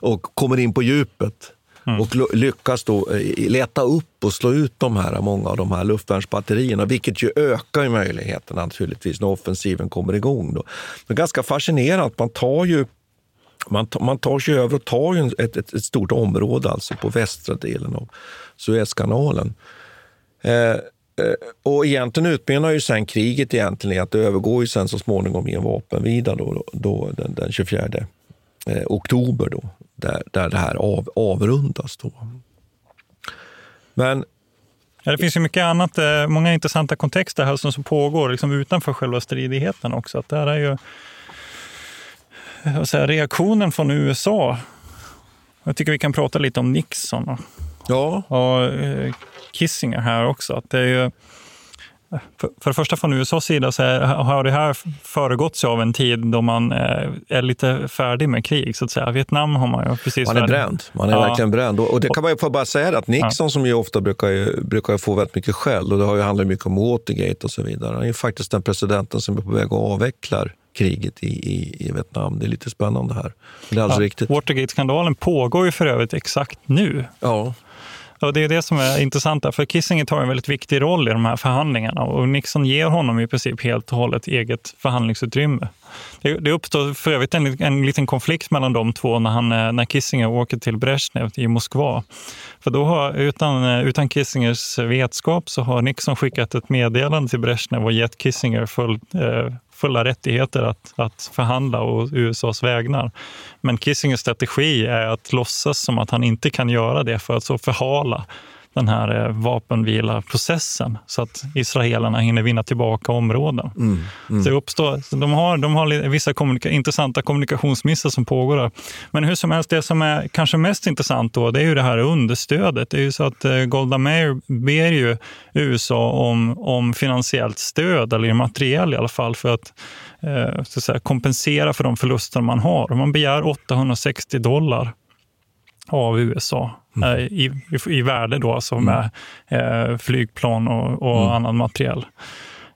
och kommer in på djupet. Mm. och lyckas då eh, leta upp och slå ut de här, många av de här luftvärnsbatterierna, vilket ju ökar möjligheterna naturligtvis när offensiven kommer igång. Då. Det är ganska fascinerande. Man tar ju man, man tar sig över och tar ju ett, ett, ett, stort område alltså på västra delen av Suezkanalen. Eh, eh, och egentligen utmynnar ju sen kriget egentligen i att det övergår ju sen så småningom i en vapenvila då, då, den, den 24 eh, oktober. Då där, där det här av, avrundas. Då. Men Ja, det finns ju mycket annat, eh, många intressanta kontexter här som, pågår liksom utanför själva stridigheten också. Att det är ju säga, reaktionen från USA. Jag tycker vi kan prata lite om Nixon och, ja. och eh, Kissinger här också. Att det är ju, för, för det första från USAs sida så är, har det här föregåtts av en tid då man eh, är lite färdig med krig. så att säga. Vietnam har man ju precis... Man är färdig. bränd. Man är ja. verkligen bränd. Och det kan man ju bara säga att Nixon ja. som ju ofta brukar, brukar få väldigt mycket skäll och det har ju handlat mycket om Watergate och så vidare. Han är ju faktiskt den presidenten som är på väg att avveckla kriget i, i, i, Vietnam. Det är lite spännande här. Det är alldeles ja. Watergate-skandalen pågår ju för övrigt exakt nu. Ja. Och det är det som är intressant, där, för Kissinger tar en väldigt viktig roll i de här förhandlingarna och Nixon ger honom i princip helt och hållet eget förhandlingsutrymme. Det, det uppstår för övrigt en, en liten konflikt mellan de två när, han, eh, när Kissinger åker till Brezhnev i Moskva. För då har, utan, eh, utan Kissingers vetskap så har Nixon skickat ett meddelande till Brezhnev och gett Kissinger full, eh, fulla rättigheter att, att förhandla och USAs vägnar. Men Kissingers strategi är att låtsas som att han inte kan göra det för att så förhala den här eh, vapenvila-processen så att israelerna hinner vinna tillbaka områden. Mm, mm. Så uppstår, de, har, de har vissa kommunika intressanta kommunikationsmissar som pågår där. Men hur som helst, det som är kanske mest intressant då, det är ju det här understödet. Det är ju så att eh, Golda Meir ber ju USA om, om finansiellt stöd, eller materiell i alla fall, för att eh, så att säga, kompensera för de förluster man har. Man begär 860 dollar av USA mm. Eh, i, i, i, värde då, alltså mm. eh, flygplan och, och mm. annan materiell.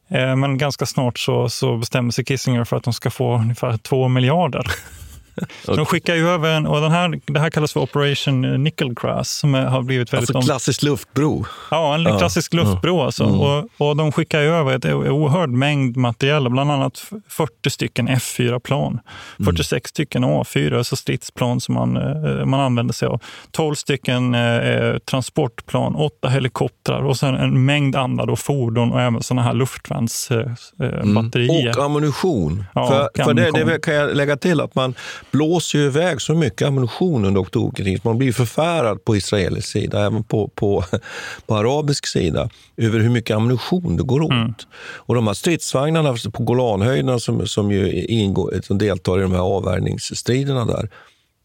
Eh, men ganska snart så, så bestämmer sig Kissinger för att de ska få ungefär två miljarder [LAUGHS] [LAUGHS] okay. De skickar ju över en, och den här, det här kallas för Operation Nickelgrass som har blivit väldigt... Alltså klassisk luftbro? Ja, en klassisk luftbro. Alltså. Mm. Och, och de skickar ju över ett oerhörd mängd material, bland annat 40 stycken F4-plan, 46 mm. stycken A4, alltså stridsplan som man, eh, man använder sig av, 12 stycken eh, transportplan, 8 helikoptrar och sen en mängd andra då, fordon och även sådana här luftvärnsbatterier. Eh, mm. Och ammunition. Ja, för, och för det, det kan jag lägga till att man blåser ju iväg så mycket ammunition under oktoberkriget. Man blir förfärad på israelisk sida, även på, på, [LAUGHS] på arabisk sida, över hur mycket ammunition det går åt. Mm. Och de här stridsvagnarna på Golanhöjderna som, som, ju ingår, som deltar i de här avvärjningsstriderna där,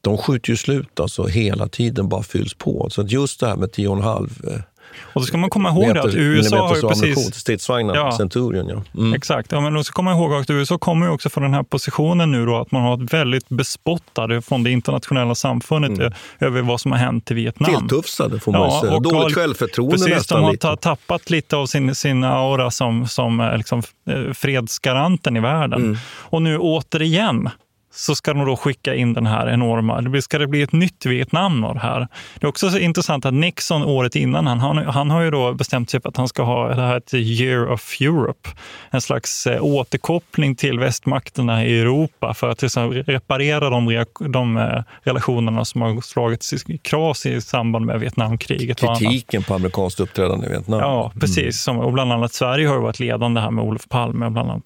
de skjuter ju slut alltså hela tiden, bara fylls på. Så att just det här med 10,5 och då ska man komma ihåg meter, att USA har ju precis... stridsvagnar, ja, Centurion. Ja. Mm. Exakt, ja, men då ska komma ihåg att USA kommer också från den här positionen nu då, att man har ett väldigt bespottade från det internationella samfundet mm. över vad som har hänt i Vietnam. Tilltufsade får man ja, säga. Dåligt har, självförtroende precis, nästan. De har lite. tappat lite av sin, sin aura som, som liksom, eh, fredsgaranten i världen. Mm. Och nu återigen så ska de då skicka in den här enorma... Ska det bli ett nytt Vietnam av det här? Det är också intressant att Nixon året innan, han, han, han har ju då bestämt sig för att han ska ha det här ett year of Europe. En slags eh, återkoppling till västmakterna i Europa för att liksom, reparera de, de eh, relationerna som har slagits i kras i samband med Vietnamkriget. Kritiken på amerikanskt uppträdande i Vietnam. Ja, precis. Mm. Och bland annat Sverige har varit ledande här med Olof Palme. Bland annat.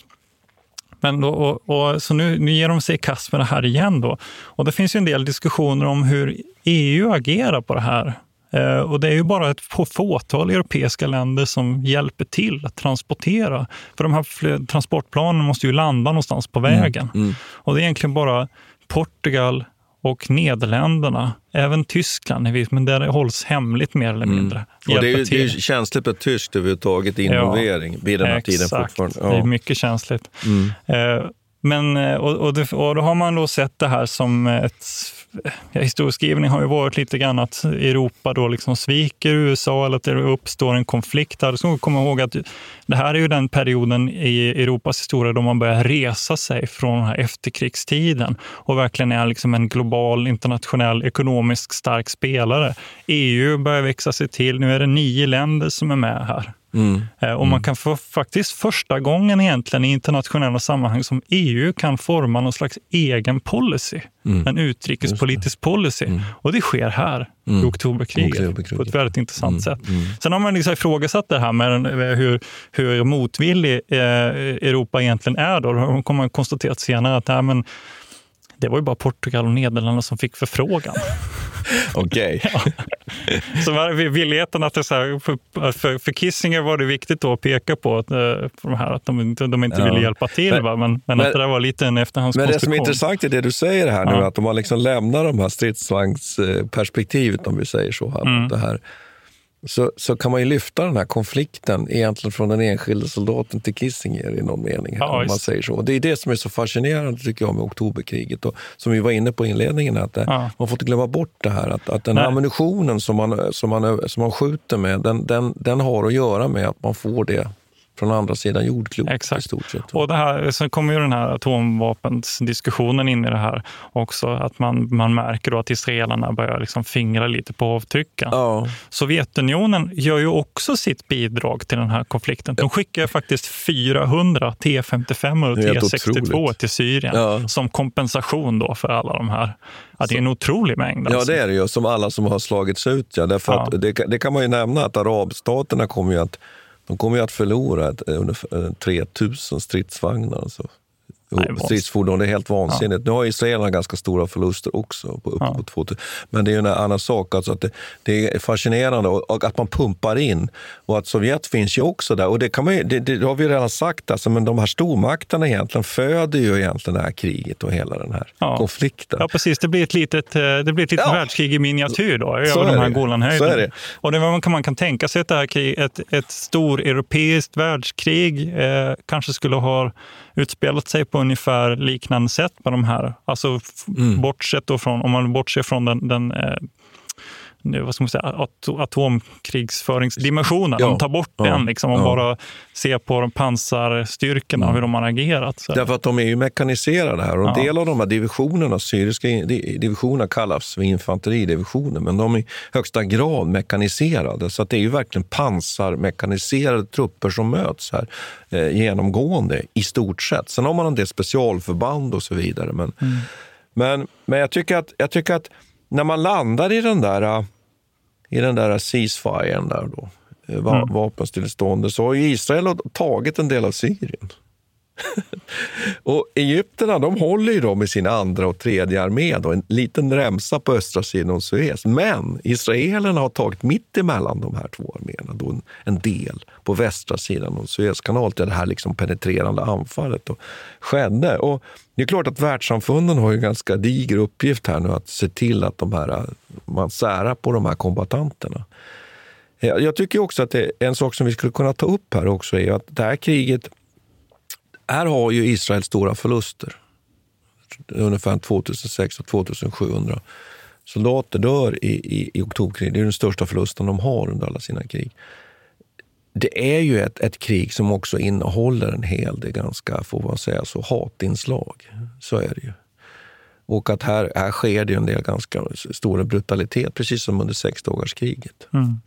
Men då, och, och, så nu, nu ger de sig i kast med det här igen. Då. Och det finns ju en del diskussioner om hur EU agerar på det här. Eh, och det är ju bara ett fåtal europeiska länder som hjälper till att transportera. För de här transportplanen måste ju landa någonstans på mm, vägen. Mm, mm. Och det är egentligen bara Portugal, och Nederländerna, även Tyskland, men där det hålls hemligt mer eller mm. mindre. Mm. Och det, är, det är känsligt med tyskt överhuvudtaget, involvering ja, vid den här exakt. tiden fortfarande. Ja. Det är mycket känsligt. Mm. Eh, men, eh, och, och, det, och då har man då sett det här som ett historieskrivning har ju varit lite grann att Europa då liksom sviker USA eller att det uppstår en konflikt. Här. Så komma ihåg att det här är ju den perioden i Europas historia då man börjar resa sig från den här efterkrigstiden och verkligen är liksom en global, internationell, ekonomiskt stark spelare. EU börjar växa sig till. Nu är det nio länder som är med här. Mm. Eh, och man mm. kan få faktiskt första gången egentligen i internationella sammanhang som EU kan forma någon slags egen policy. Mm. En utrikespolitisk policy. Mm. Och det sker här mm. i oktoberkriget, oktoberkriget på ett väldigt intressant mm. sätt. Mm. Sen har man liksom ifrågasatt det här med hur, hur motvillig eh, Europa egentligen är. Då, då kommer man konstatera senare att nej, men, det var ju bara Portugal och Nederländerna som fick förfrågan. [LAUGHS] Okej. [LAUGHS] ja. [LAUGHS] Så villigheten att det så här, för, för, för, Kissinger var det viktigt att peka på att, för eh, de här, att de, de inte ja. ville hjälpa till. Men, men, men, att det där var lite en efterhandskonstruktion. Men det som är intressant i det du säger här nu, ja. att de har liksom lämnat de här stridsvagnsperspektivet, om vi säger så. Här, mm. det här så, så kan man ju lyfta den här konflikten egentligen från den enskilde soldaten till Kissinger i någon mening. Ja, om man säger så. Och det är det som är så fascinerande tycker jag med oktoberkriget. Och, som vi var inne på i inledningen, att det, ja. man får inte glömma bort det här. Att, att den Nej. ammunitionen som man, som, man, som man skjuter med, den, den, den har att göra med att man får det från andra sidan jordklotet Exakt. i stort sett. Och det här, sen kommer ju den här atomvapensdiskussionen in i det här också. Att man, man märker då att israelerna börjar liksom fingra lite på avtrycken. Ja. Sovjetunionen gör ju också sitt bidrag till den här konflikten. De skickar faktiskt 400 T55 och T62 till Syrien ja. som kompensation då för alla de här. Ja, det är en otrolig mängd. Alltså. Ja, det är det ju. Som alla som har slagits ut. Ja. Därför ja. Att det, det kan man ju nämna att arabstaterna kommer ju att de kommer ju att förlora ett, eh, ungefär 3000 eh, stridsvagnar. Alltså. Stridsfordon. Det är helt vansinnigt. Ja. Nu har israelerna ganska stora förluster också, på uppåt ja. 2000. Men det är en annan sak. Alltså att det, det, är fascinerande och, att man pumpar in. Och att Sovjet finns ju också där. Och det, kan man det, det, har vi redan sagt, alltså, men de här stormakterna egentligen föder ju egentligen det här kriget och hela den här ja. konflikten. Ja, precis. Det blir ett litet, eh, det blir ett litet ja. världskrig i miniatyr då, över de här Golanhöjderna. Och det man kan, man kan tänka sig att det här krig, ett, ett stor europeiskt världskrig eh, kanske skulle ha utspelat sig på ungefär liknande sätt med de här. Alltså mm. bortsett då från, om man bortser från den, den eh, vad ska man säga, at atomkrigsföringsdimensionen. Ja. De tar bort ja. den liksom, och ja. bara ser på pansarstyrkorna och mm. hur de har agerat. Så. Därför att de är ju mekaniserade här och en del av de här divisionerna, syriska divisionerna kallas för infanteridivisioner, men de är i högsta grad mekaniserade. Så att det är ju verkligen pansarmekaniserade trupper som möts här eh, genomgående i stort sett. Sen har man en del specialförband och så vidare. Men, mm. men, men jag tycker att, jag tycker att när man landar i den där, i den där ceasefiren, där då, eh, mm. vapenstilleståndet, så har Israel tagit en del av Syrien. [LAUGHS] och Egypterna de håller ju då med sin andra och tredje armé, då, en liten remsa på östra sidan om Suez. Men israelerna har tagit mitt emellan de här två arméerna, då en, en del på västra sidan om Suezkanalen, där det här liksom penetrerande anfallet då skedde. Och det är klart att världssamfunden har en ganska diger uppgift här nu att se till att de här, man särar på de här kombatanterna. Jag tycker också att det en sak som vi skulle kunna ta upp här också är att det här kriget här har ju Israel stora förluster. Ungefär 2600 och 2700 soldater dör i, i, i oktoberkriget. Det är den största förlusten de har under alla sina krig. Det är ju ett, ett krig som också innehåller en hel del ganska, får man säga så, hatinslag. Så är det ju. Och att här, här sker det en del ganska stora brutalitet, precis som under sexdagarskriget. Mm.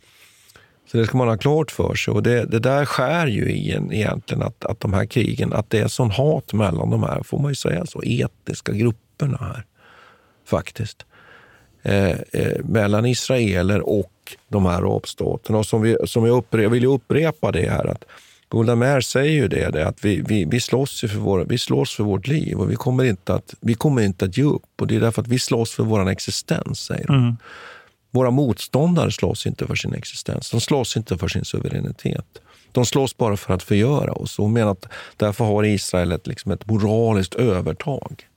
Så det ska man ha klart för sig. Och det, det där skär ju i en egentligen att, att de här krigen, att det är sån hat mellan de här, får man ju säga så, etniska grupperna här. Faktiskt. Eh, eh, mellan israeler och de här arabstaterna. Och som, vi, som jag, upprepa, jag vill upprepa det här att Golda Meir säger ju det, det att vi, vi, vi, slåss för vår, vi slåss för vårt liv och vi kommer, inte att, vi kommer inte att ge upp. Och Det är därför att vi slåss för vår existens, säger de. Mm. Våra motståndare slåss inte för sin existens. De slåss inte för sin suveränitet. De slåss bara för att förgöra oss. Och menar att därför har Israel ett, liksom ett moraliskt övertag.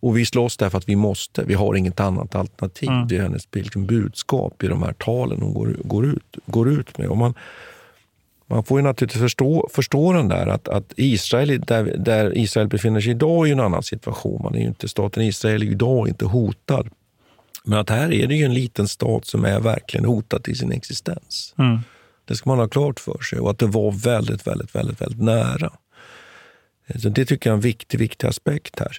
Och vi slåss därför att vi måste. Vi har inget annat alternativ. Mm. Det är hennes liksom, budskap i de här talen hon går, går, ut, går ut med. Och man, man får ju naturligtvis förstå, förstå den där att, att Israel, där, där Israel befinner sig idag, är en annan situation. Man är inte, staten Israel är idag inte hotad men att här är det ju en liten stat som är verkligen hotad till sin existens. Mm. Det ska man ha klart för sig och att det var väldigt, väldigt, väldigt, väldigt nära. Så det tycker jag är en viktig, viktig aspekt här.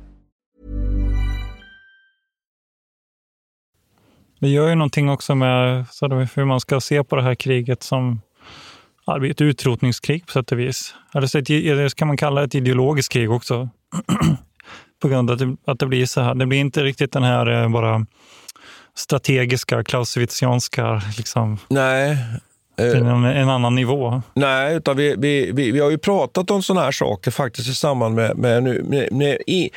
Det gör ju någonting också med hur man ska se på det här kriget som ett utrotningskrig på sätt och vis. Eller så kan man kalla det ett ideologiskt krig också. [CLEARS THROAT] på grund av att det, att det blir så här. Det blir inte riktigt den här eh, bara strategiska, klausewitzianska... Liksom, Nej. En, en, annan nivå. Nej, utan vi, vi, vi, vi har ju pratat om sådana här saker faktiskt i samband med, med, med, med, i,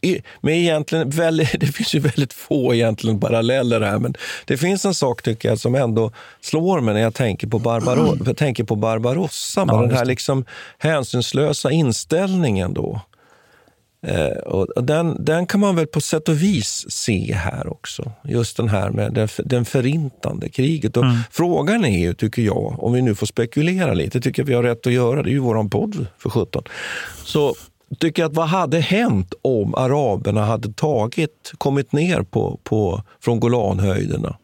i, med egentligen väldigt, [LAUGHS] det finns ju väldigt få egentligen paralleller här, men det finns en sak tycker jag som ändå slår mig när jag tänker på, Barbaro, jag tänker på Barbarossa, ja, den här liksom hänsynslösa inställningen då. Eh, och den, den kan man väl på sätt och vis se här också. Just den här med det, den förintande kriget. Och mm. Frågan är ju, tycker jag, om vi nu får spekulera lite, tycker jag vi har rätt att göra, det är ju vår podd för 17. Så tycker att vad hade hänt om araberna hade tagit, kommit ner på, på, från Golanhöjderna,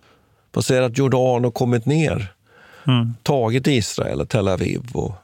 passerat Jordan och kommit ner, mm. tagit Israel, Tel Aviv och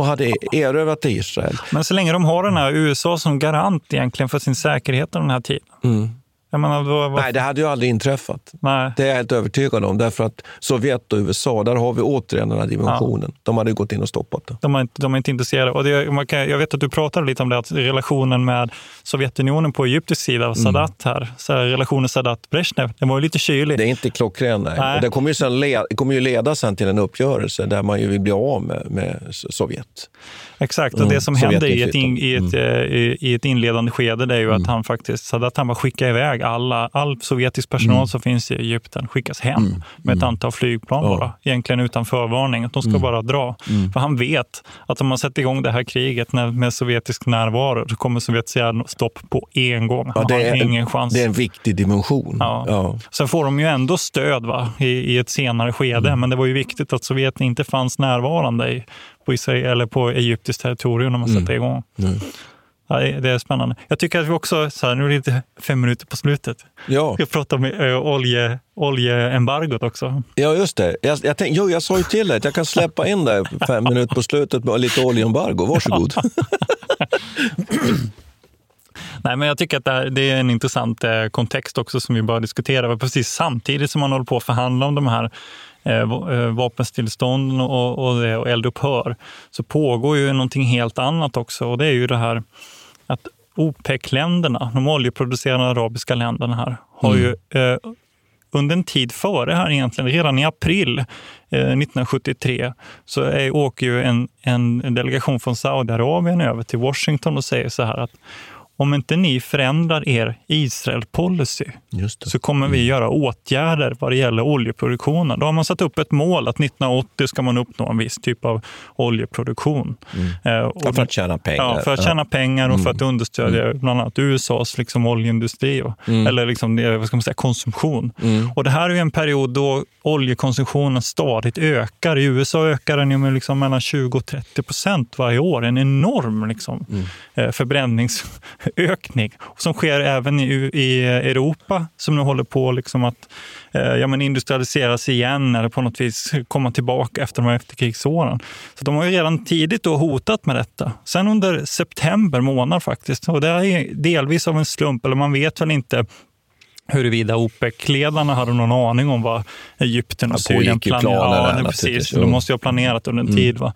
och hade erövrat Israel. Men så länge de har den här USA som garant egentligen för sin säkerhet den här tiden. Mm. Menar, vad, vad... Nej, det hade ju aldrig inträffat. Nej. Det är jag helt övertygad om. Därför att Sovjet och USA, där har vi återigen den här dimensionen. Ja. De hade gått in och stoppat det. De är inte, de är inte intresserade. Och det, man kan, jag vet att du pratade lite om det, att relationen med Sovjetunionen på egyptisk sida, mm. Sadat här, så här relationen Sadat-Brezhnev, den var ju lite kylig. Det är inte klockren, nej. nej. Och det kommer ju, sen led, kommer ju leda sen till en uppgörelse där man ju vill bli av med, med Sovjet. Exakt, och det mm. som händer i ett, in, i, ett, mm. i, i, ett inledande skede det är ju att mm. han faktiskt, Sadat han bara skickar iväg alla, all sovjetisk personal mm. som finns i Egypten skickas hem mm. med ett antal flygplan ja. bara, egentligen utan förvarning. Att de ska bara dra. För han vet att om man sätter igång det här kriget med sovjetisk närvaro så kommer Sovjet säga stopp på en gång. Han ja, det är, ingen chans. Det är en viktig dimension. Ja. Ja. Sen får de ju ändå stöd va, i, i ett senare skede, men det var ju viktigt att Sovjet inte fanns närvarande i, på, Israel, eller på egyptiskt territorium när man sätter igång. Mm. Ja, det är spännande. Jag tycker att vi också, så här, nu är det inte fem minuter på slutet. Ja. Jag pratar om äh, olje, oljeembargot också. Ja, just det. Jag, jag, tänk, jo, jag sa ju till dig att jag kan släppa in det fem minuter på slutet med lite oljeembargo. Varsågod. [LAUGHS] Nej, men jag tycker att det, här, det är en intressant eh, kontext också som vi bör diskutera. Precis samtidigt som man håller på att förhandla om de här Eh, eh, vapenstillstånd och, och, och eldupphör så pågår ju någonting helt annat också och det är ju det här att OPEC-länderna, de oljeproducerande arabiska länderna här, har mm. ju eh, under en tid före här egentligen, redan i april eh, 1973, så är, åker ju en, en delegation från Saudiarabien över till Washington och säger så här att om inte ni förändrar er Israel-policy så kommer vi mm. göra åtgärder vad det gäller oljeproduktionen. Då har man satt upp ett mål att 1980 ska man uppnå en viss typ av oljeproduktion. Mm. och, för att tjäna pengar. Ja, för att tjäna pengar och för att mm. understödja mm. bland annat USAs liksom, oljeindustri, och, mm. eller liksom, vad ska man säga, konsumtion. Mm. Och det här är en period då oljekonsumtionen stadigt ökar. I USA ökar den med liksom mellan 20 och 30 procent varje år. En enorm liksom, mm. förbrännings ökning som sker även i, i Europa som nu håller på liksom att eh, ja, men industrialiseras igen eller på något vis komma tillbaka efter de här efterkrigsåren. Så de har ju redan tidigt då hotat med detta. Sen under september månad faktiskt, och det är delvis av en slump, eller man vet väl inte huruvida OPEC-ledarna hade någon aning om vad Egypten och Syrien planerade. Ja, precis. De måste ju ha planerat under en mm. tid. Va?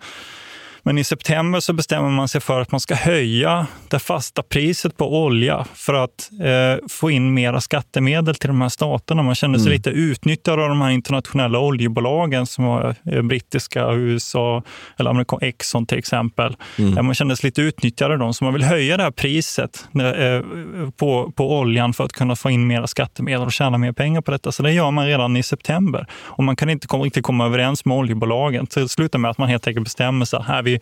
Men i september så bestämmer man sig för att man ska höja det fasta priset på olja för att eh, få in mera skattemedel till de här staterna. Man känner sig mm. lite utnyttjad av de här internationella oljebolagen som var eh, brittiska, USA eller amerikan Exxon till exempel. Mm. Man känner sig lite utnyttjad av dem, så man vill höja det här priset eh, på, på oljan för att kunna få in mera skattemedel och tjäna mer pengar på detta. Så det gör man redan i september. Och man kan inte komma, riktigt komma överens med oljebolagen. Så det slutar med att man helt enkelt bestämmer sig. Här, vi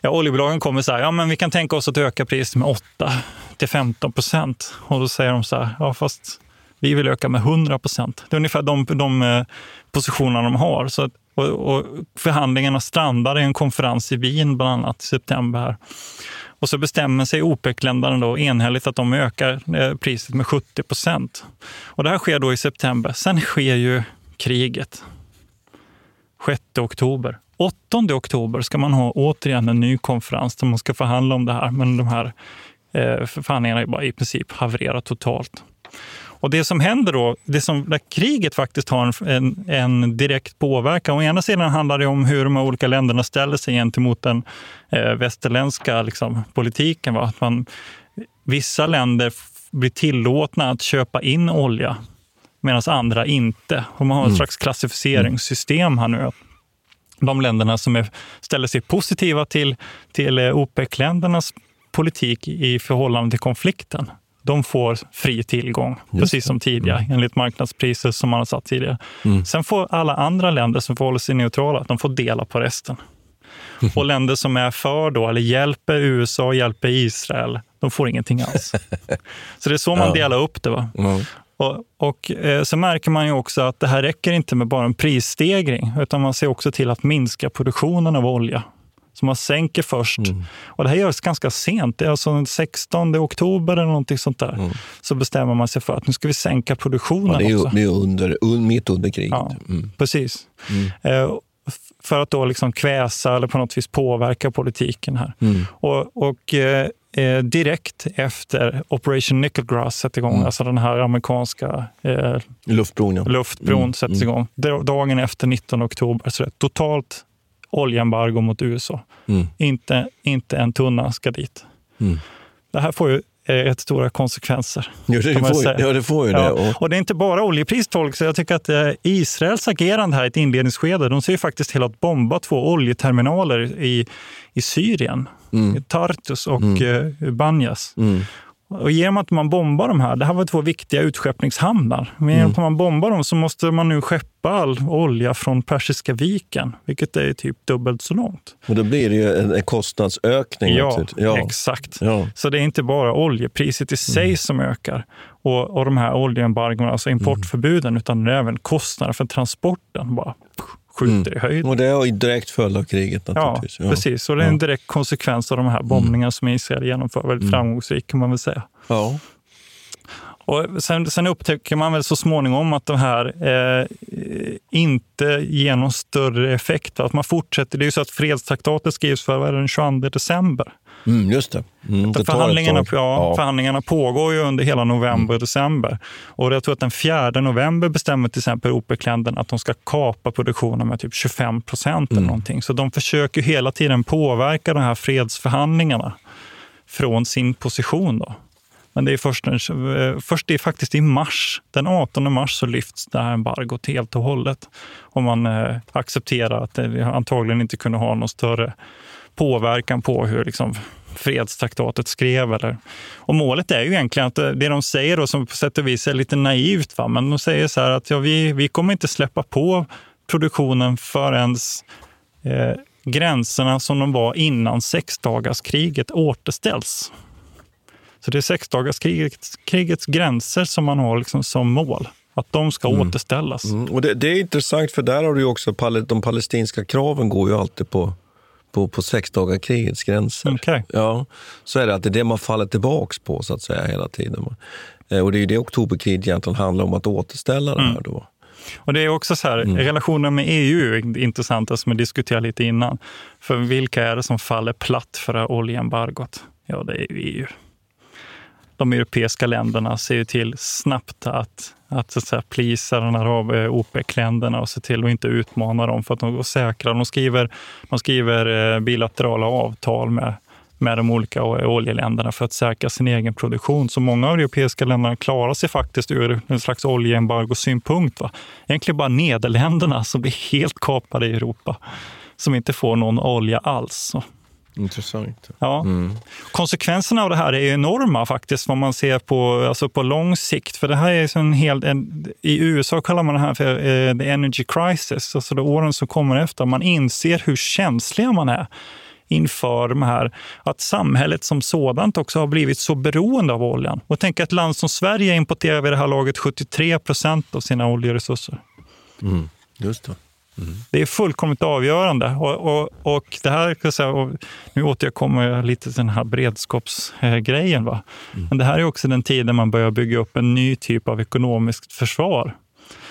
ja, oljebolagen kommer så här, ja men vi kan tänka oss att öka priset med 8 till 15 procent. Och då säger de så här, ja fast vi vill öka med 100 procent. Det är ungefär de, de eh, positionerna de har. Så, och, och förhandlingarna strandar i en konferens i Wien bland annat i september. Här. Och så bestämmer sig OPEC-länderna då enhälligt att de ökar eh, priset med 70 procent. Och det här sker då i september. Sen sker ju kriget. 6 oktober. 8 oktober ska man ha återigen en ny konferens där man ska förhandla om det här. Men de här eh, förhandlingarna är bara i princip havererat totalt. Och det som händer då, det som, där kriget faktiskt har en, en direkt påverkan. Å ena sidan handlar det om hur de olika länderna ställer sig gentemot den eh, västerländska liksom, politiken. Va? Att man, vissa länder blir tillåtna att köpa in olja medan andra inte. Och man har ett mm. slags klassificeringssystem här nu de länderna som är, ställer sig positiva till, till eh, OPEC-ländernas politik i förhållande till konflikten, de får fri tillgång, Just precis som tidigare, mm. enligt marknadspriser som man har satt tidigare. Mm. Sen får alla andra länder som förhåller sig neutrala, de får dela på resten. [LAUGHS] Och länder som är för då, eller hjälper USA, hjälper Israel, de får ingenting alls. [LAUGHS] Så det är så man delar upp det. Va? Mm. Och, och eh, så märker man ju också att det här räcker inte med bara en prisstegring, utan man ser också till att minska produktionen av olja. Så man sänker först. Mm. Och det här görs ganska sent. Det är alltså den 16 oktober eller någonting sånt där. Mm. Så bestämmer man sig för att nu ska vi sänka produktionen ja, det är, också. Det är under, mitt under kriget. Ja, mm. Precis. Mm. Eh, för att då liksom kväsa eller på något vis påverka politiken här. Mm. Och, och eh, eh, direkt efter Operation Nickelgrass sätter igång, Mm. alltså den här amerikanska eh, Luftbron, ja. luftbron Mm, sätts mm. igång. Da- Dagen efter 19 oktober så det är totalt oljeembargo mot USA. Mm. Inte, inte en tunna ska dit. Mm. Det här får ju eh, rätt stora konsekvenser. Ja, det får- ja, det får ju det. Och- Och det är inte bara oljepriset, så jag tycker att eh, Israels agerande här i ett inledningsskede, de ser ju faktiskt till att bomba två oljeterminaler i, i Syrien, Mm. Tartus och eh, Banyas. Mm. Och genom att man bombar de här, det här var två viktiga utskeppningshamnar, men Mm. genom att man bombar dem så måste man nu skeppa all olja från Persiska viken, vilket är typ dubbelt så långt. Och då blir det ju en, en kostnadsökning. Ja, naturligtvis. exakt. Ja. Så det är inte bara oljepriset i sig Mm. som ökar och, och de här oljeembargona, alltså importförbuden, Mm. utan även kostnader för transporten bara skjuter i höjden. Och det är direkt följd av kriget Ja, naturligtvis. precis. Och det är en Ja. direkt konsekvens av de här bombningarna som Israel genomför. Väldigt Mm. framgångsrikt kan man väl säga. Ja. Och sen, sen upptäcker man väl så småningom att det här eh, inte ger någon större effekt. Att man fortsätter. Det är ju så att fredstraktatet skrivs för den 22 december. Mm, just det. Mm, det förhandlingarna, ja, Ja. Mm. förhandlingarna pågår ju under hela november och december. Och jag tror att den 4 november bestämmer till exempel OPEC-länderna att de ska kapa produktionen med typ 25 procent Mm. eller någonting. Så de försöker hela tiden påverka de här fredsförhandlingarna från sin position. Då. Men det är först, eh, först det är faktiskt i mars, den 18 mars, så lyfts det här embargot helt och hållet. Om man eh, accepterar att det antagligen inte kunde ha någon större påverkan på hur liksom, fredstraktatet skrev. Eller. Och målet är ju egentligen att eh, det de säger, då, som på sätt och vis är lite naivt, va? men de säger så här att ja, vi, vi kommer inte släppa på produktionen förrän eh, gränserna som de var innan sexdagarskriget återställs. Så det är sexdagarskrigets krigets gränser som man har liksom som mål. Att de ska återställas. Mm. Och det, det är intressant, för där har du ju också de palestinska kraven går ju alltid på, på, på sexdagarkrigets gränser. Okej. Ja, så är det att det är det man faller tillbaks på så att säga hela tiden. Eh, Och det är ju det oktoberkriget egentligen handlar om, att återställa det här då. Och det är också så här, relationen med EU är intressanta som vi diskuterade lite innan. För vilka är det som faller platt för det här oljeembargot? Ja, det är ju EU. De europeiska länderna ser ju till snabbt att, att, så att säga, plisa den här av eh, OPEC-länderna och se till att inte utmana dem för att de går säkra. De skriver, de skriver eh, bilaterala avtal med, med de olika oljeländerna för att säkra sin egen produktion. Så många av de europeiska länderna klarar sig faktiskt ur en slags oljeembargosynpunkt. Va? Egentligen bara Nederländerna som blir helt kapade i Europa, som inte får någon olja alls. Så. Intressant. Ja. Mm. Konsekvenserna av det här är enorma faktiskt, vad man ser på, alltså på lång sikt. För det här är en hel, en, I USA kallar man det här för eh, the energy crisis, alltså de åren som kommer efter. Man inser hur känsliga man är inför de här, att samhället som sådant också har blivit så beroende av oljan. Och tänk ett land som Sverige importerar vid det här laget 73 procent av sina oljeresurser. Mm. Just det. Det är fullkomligt avgörande. Och, och, och det här, kan säga, och nu återkommer jag lite till den här beredskapsgrejen. Va? Men det här är också den tiden man börjar bygga upp en ny typ av ekonomiskt försvar.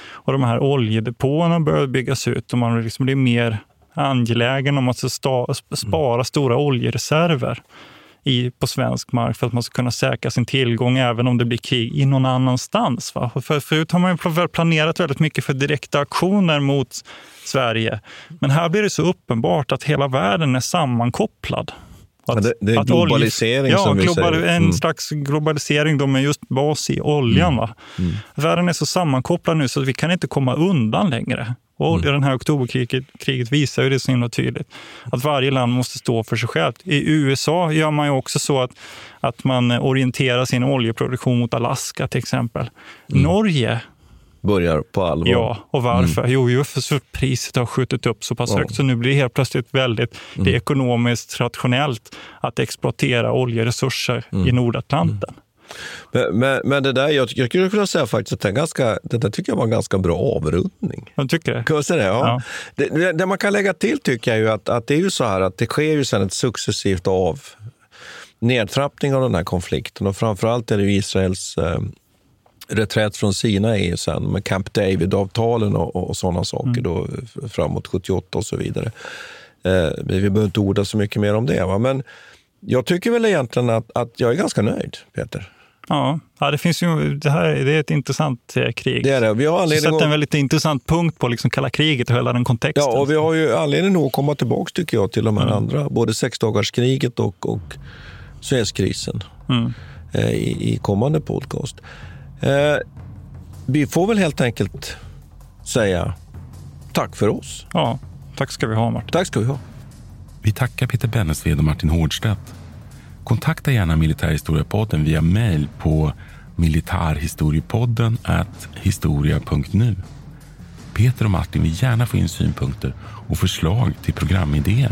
Och de här oljedepåerna börjar byggas ut och man liksom blir mer angelägen om att spara stora oljereserver i, på svensk mark för att man ska kunna säkra sin tillgång även om det blir krig i någon annanstans. Va? För, förut har man ju planerat väldigt mycket för direkta aktioner mot Sverige. Men här blir det så uppenbart att hela världen är sammankopplad. Ja, det- det är att olje- globalisering ja, som vi global, säger. En Mm. slags globalisering då med just bas i oljan. Va? Världen är så sammankopplad nu så att vi kan inte komma undan längre. Och Den här oktoberkriget kriget visar ju det så himla tydligt. Att varje land måste stå för sig självt. I USA gör man ju också så att, att man orienterar sin oljeproduktion mot Alaska till exempel. Norge Börjar på allvar. Ja, och varför? Jo, ju för så priset har skjutit upp så pass Ja. högt så nu blir det helt plötsligt väldigt det är ekonomiskt rationellt att exploatera oljeresurser i Nordatlanten. Men, men, men det där, jag, jag skulle kunna säga faktiskt att det, är ganska, det där tycker jag var en ganska bra avrundning. Jag tycker det. Säga det? Ja. Det, det, det man kan lägga till tycker jag ju att, att det är ju så här att det sker ju sen ett successivt av nedtrappning av den här konflikten och framförallt är det Israels eh, reträtt från Sinai sen med Camp David-avtalen och, och, och sådana saker då framåt 78 och så vidare. Eh, vi behöver inte orda så mycket mer om det. Va? Men jag tycker väl egentligen att, att jag är ganska nöjd, Peter. Ja, ja det finns ju, det här det är ett intressant eh, krig. Det är det. Vi har anledning sätter en väldigt intressant punkt på liksom kalla kriget och hela den kontexten. Ja, och vi har ju anledning nog att komma tillbaka tycker jag till de här Mm. andra, både sexdagarskriget och, och Suezkrisen Mm. eh, i, i kommande podcast. Eh, vi får väl helt enkelt säga tack för oss. Ja, tack ska vi ha Martin. Tack ska vi ha. Vi tackar Peter Bennesved och Martin Hårdstedt. Kontakta gärna Militärhistoriepodden via mejl på militarhistoriepodden historia.nu. Peter och Martin vill gärna få in synpunkter och förslag till programidéer.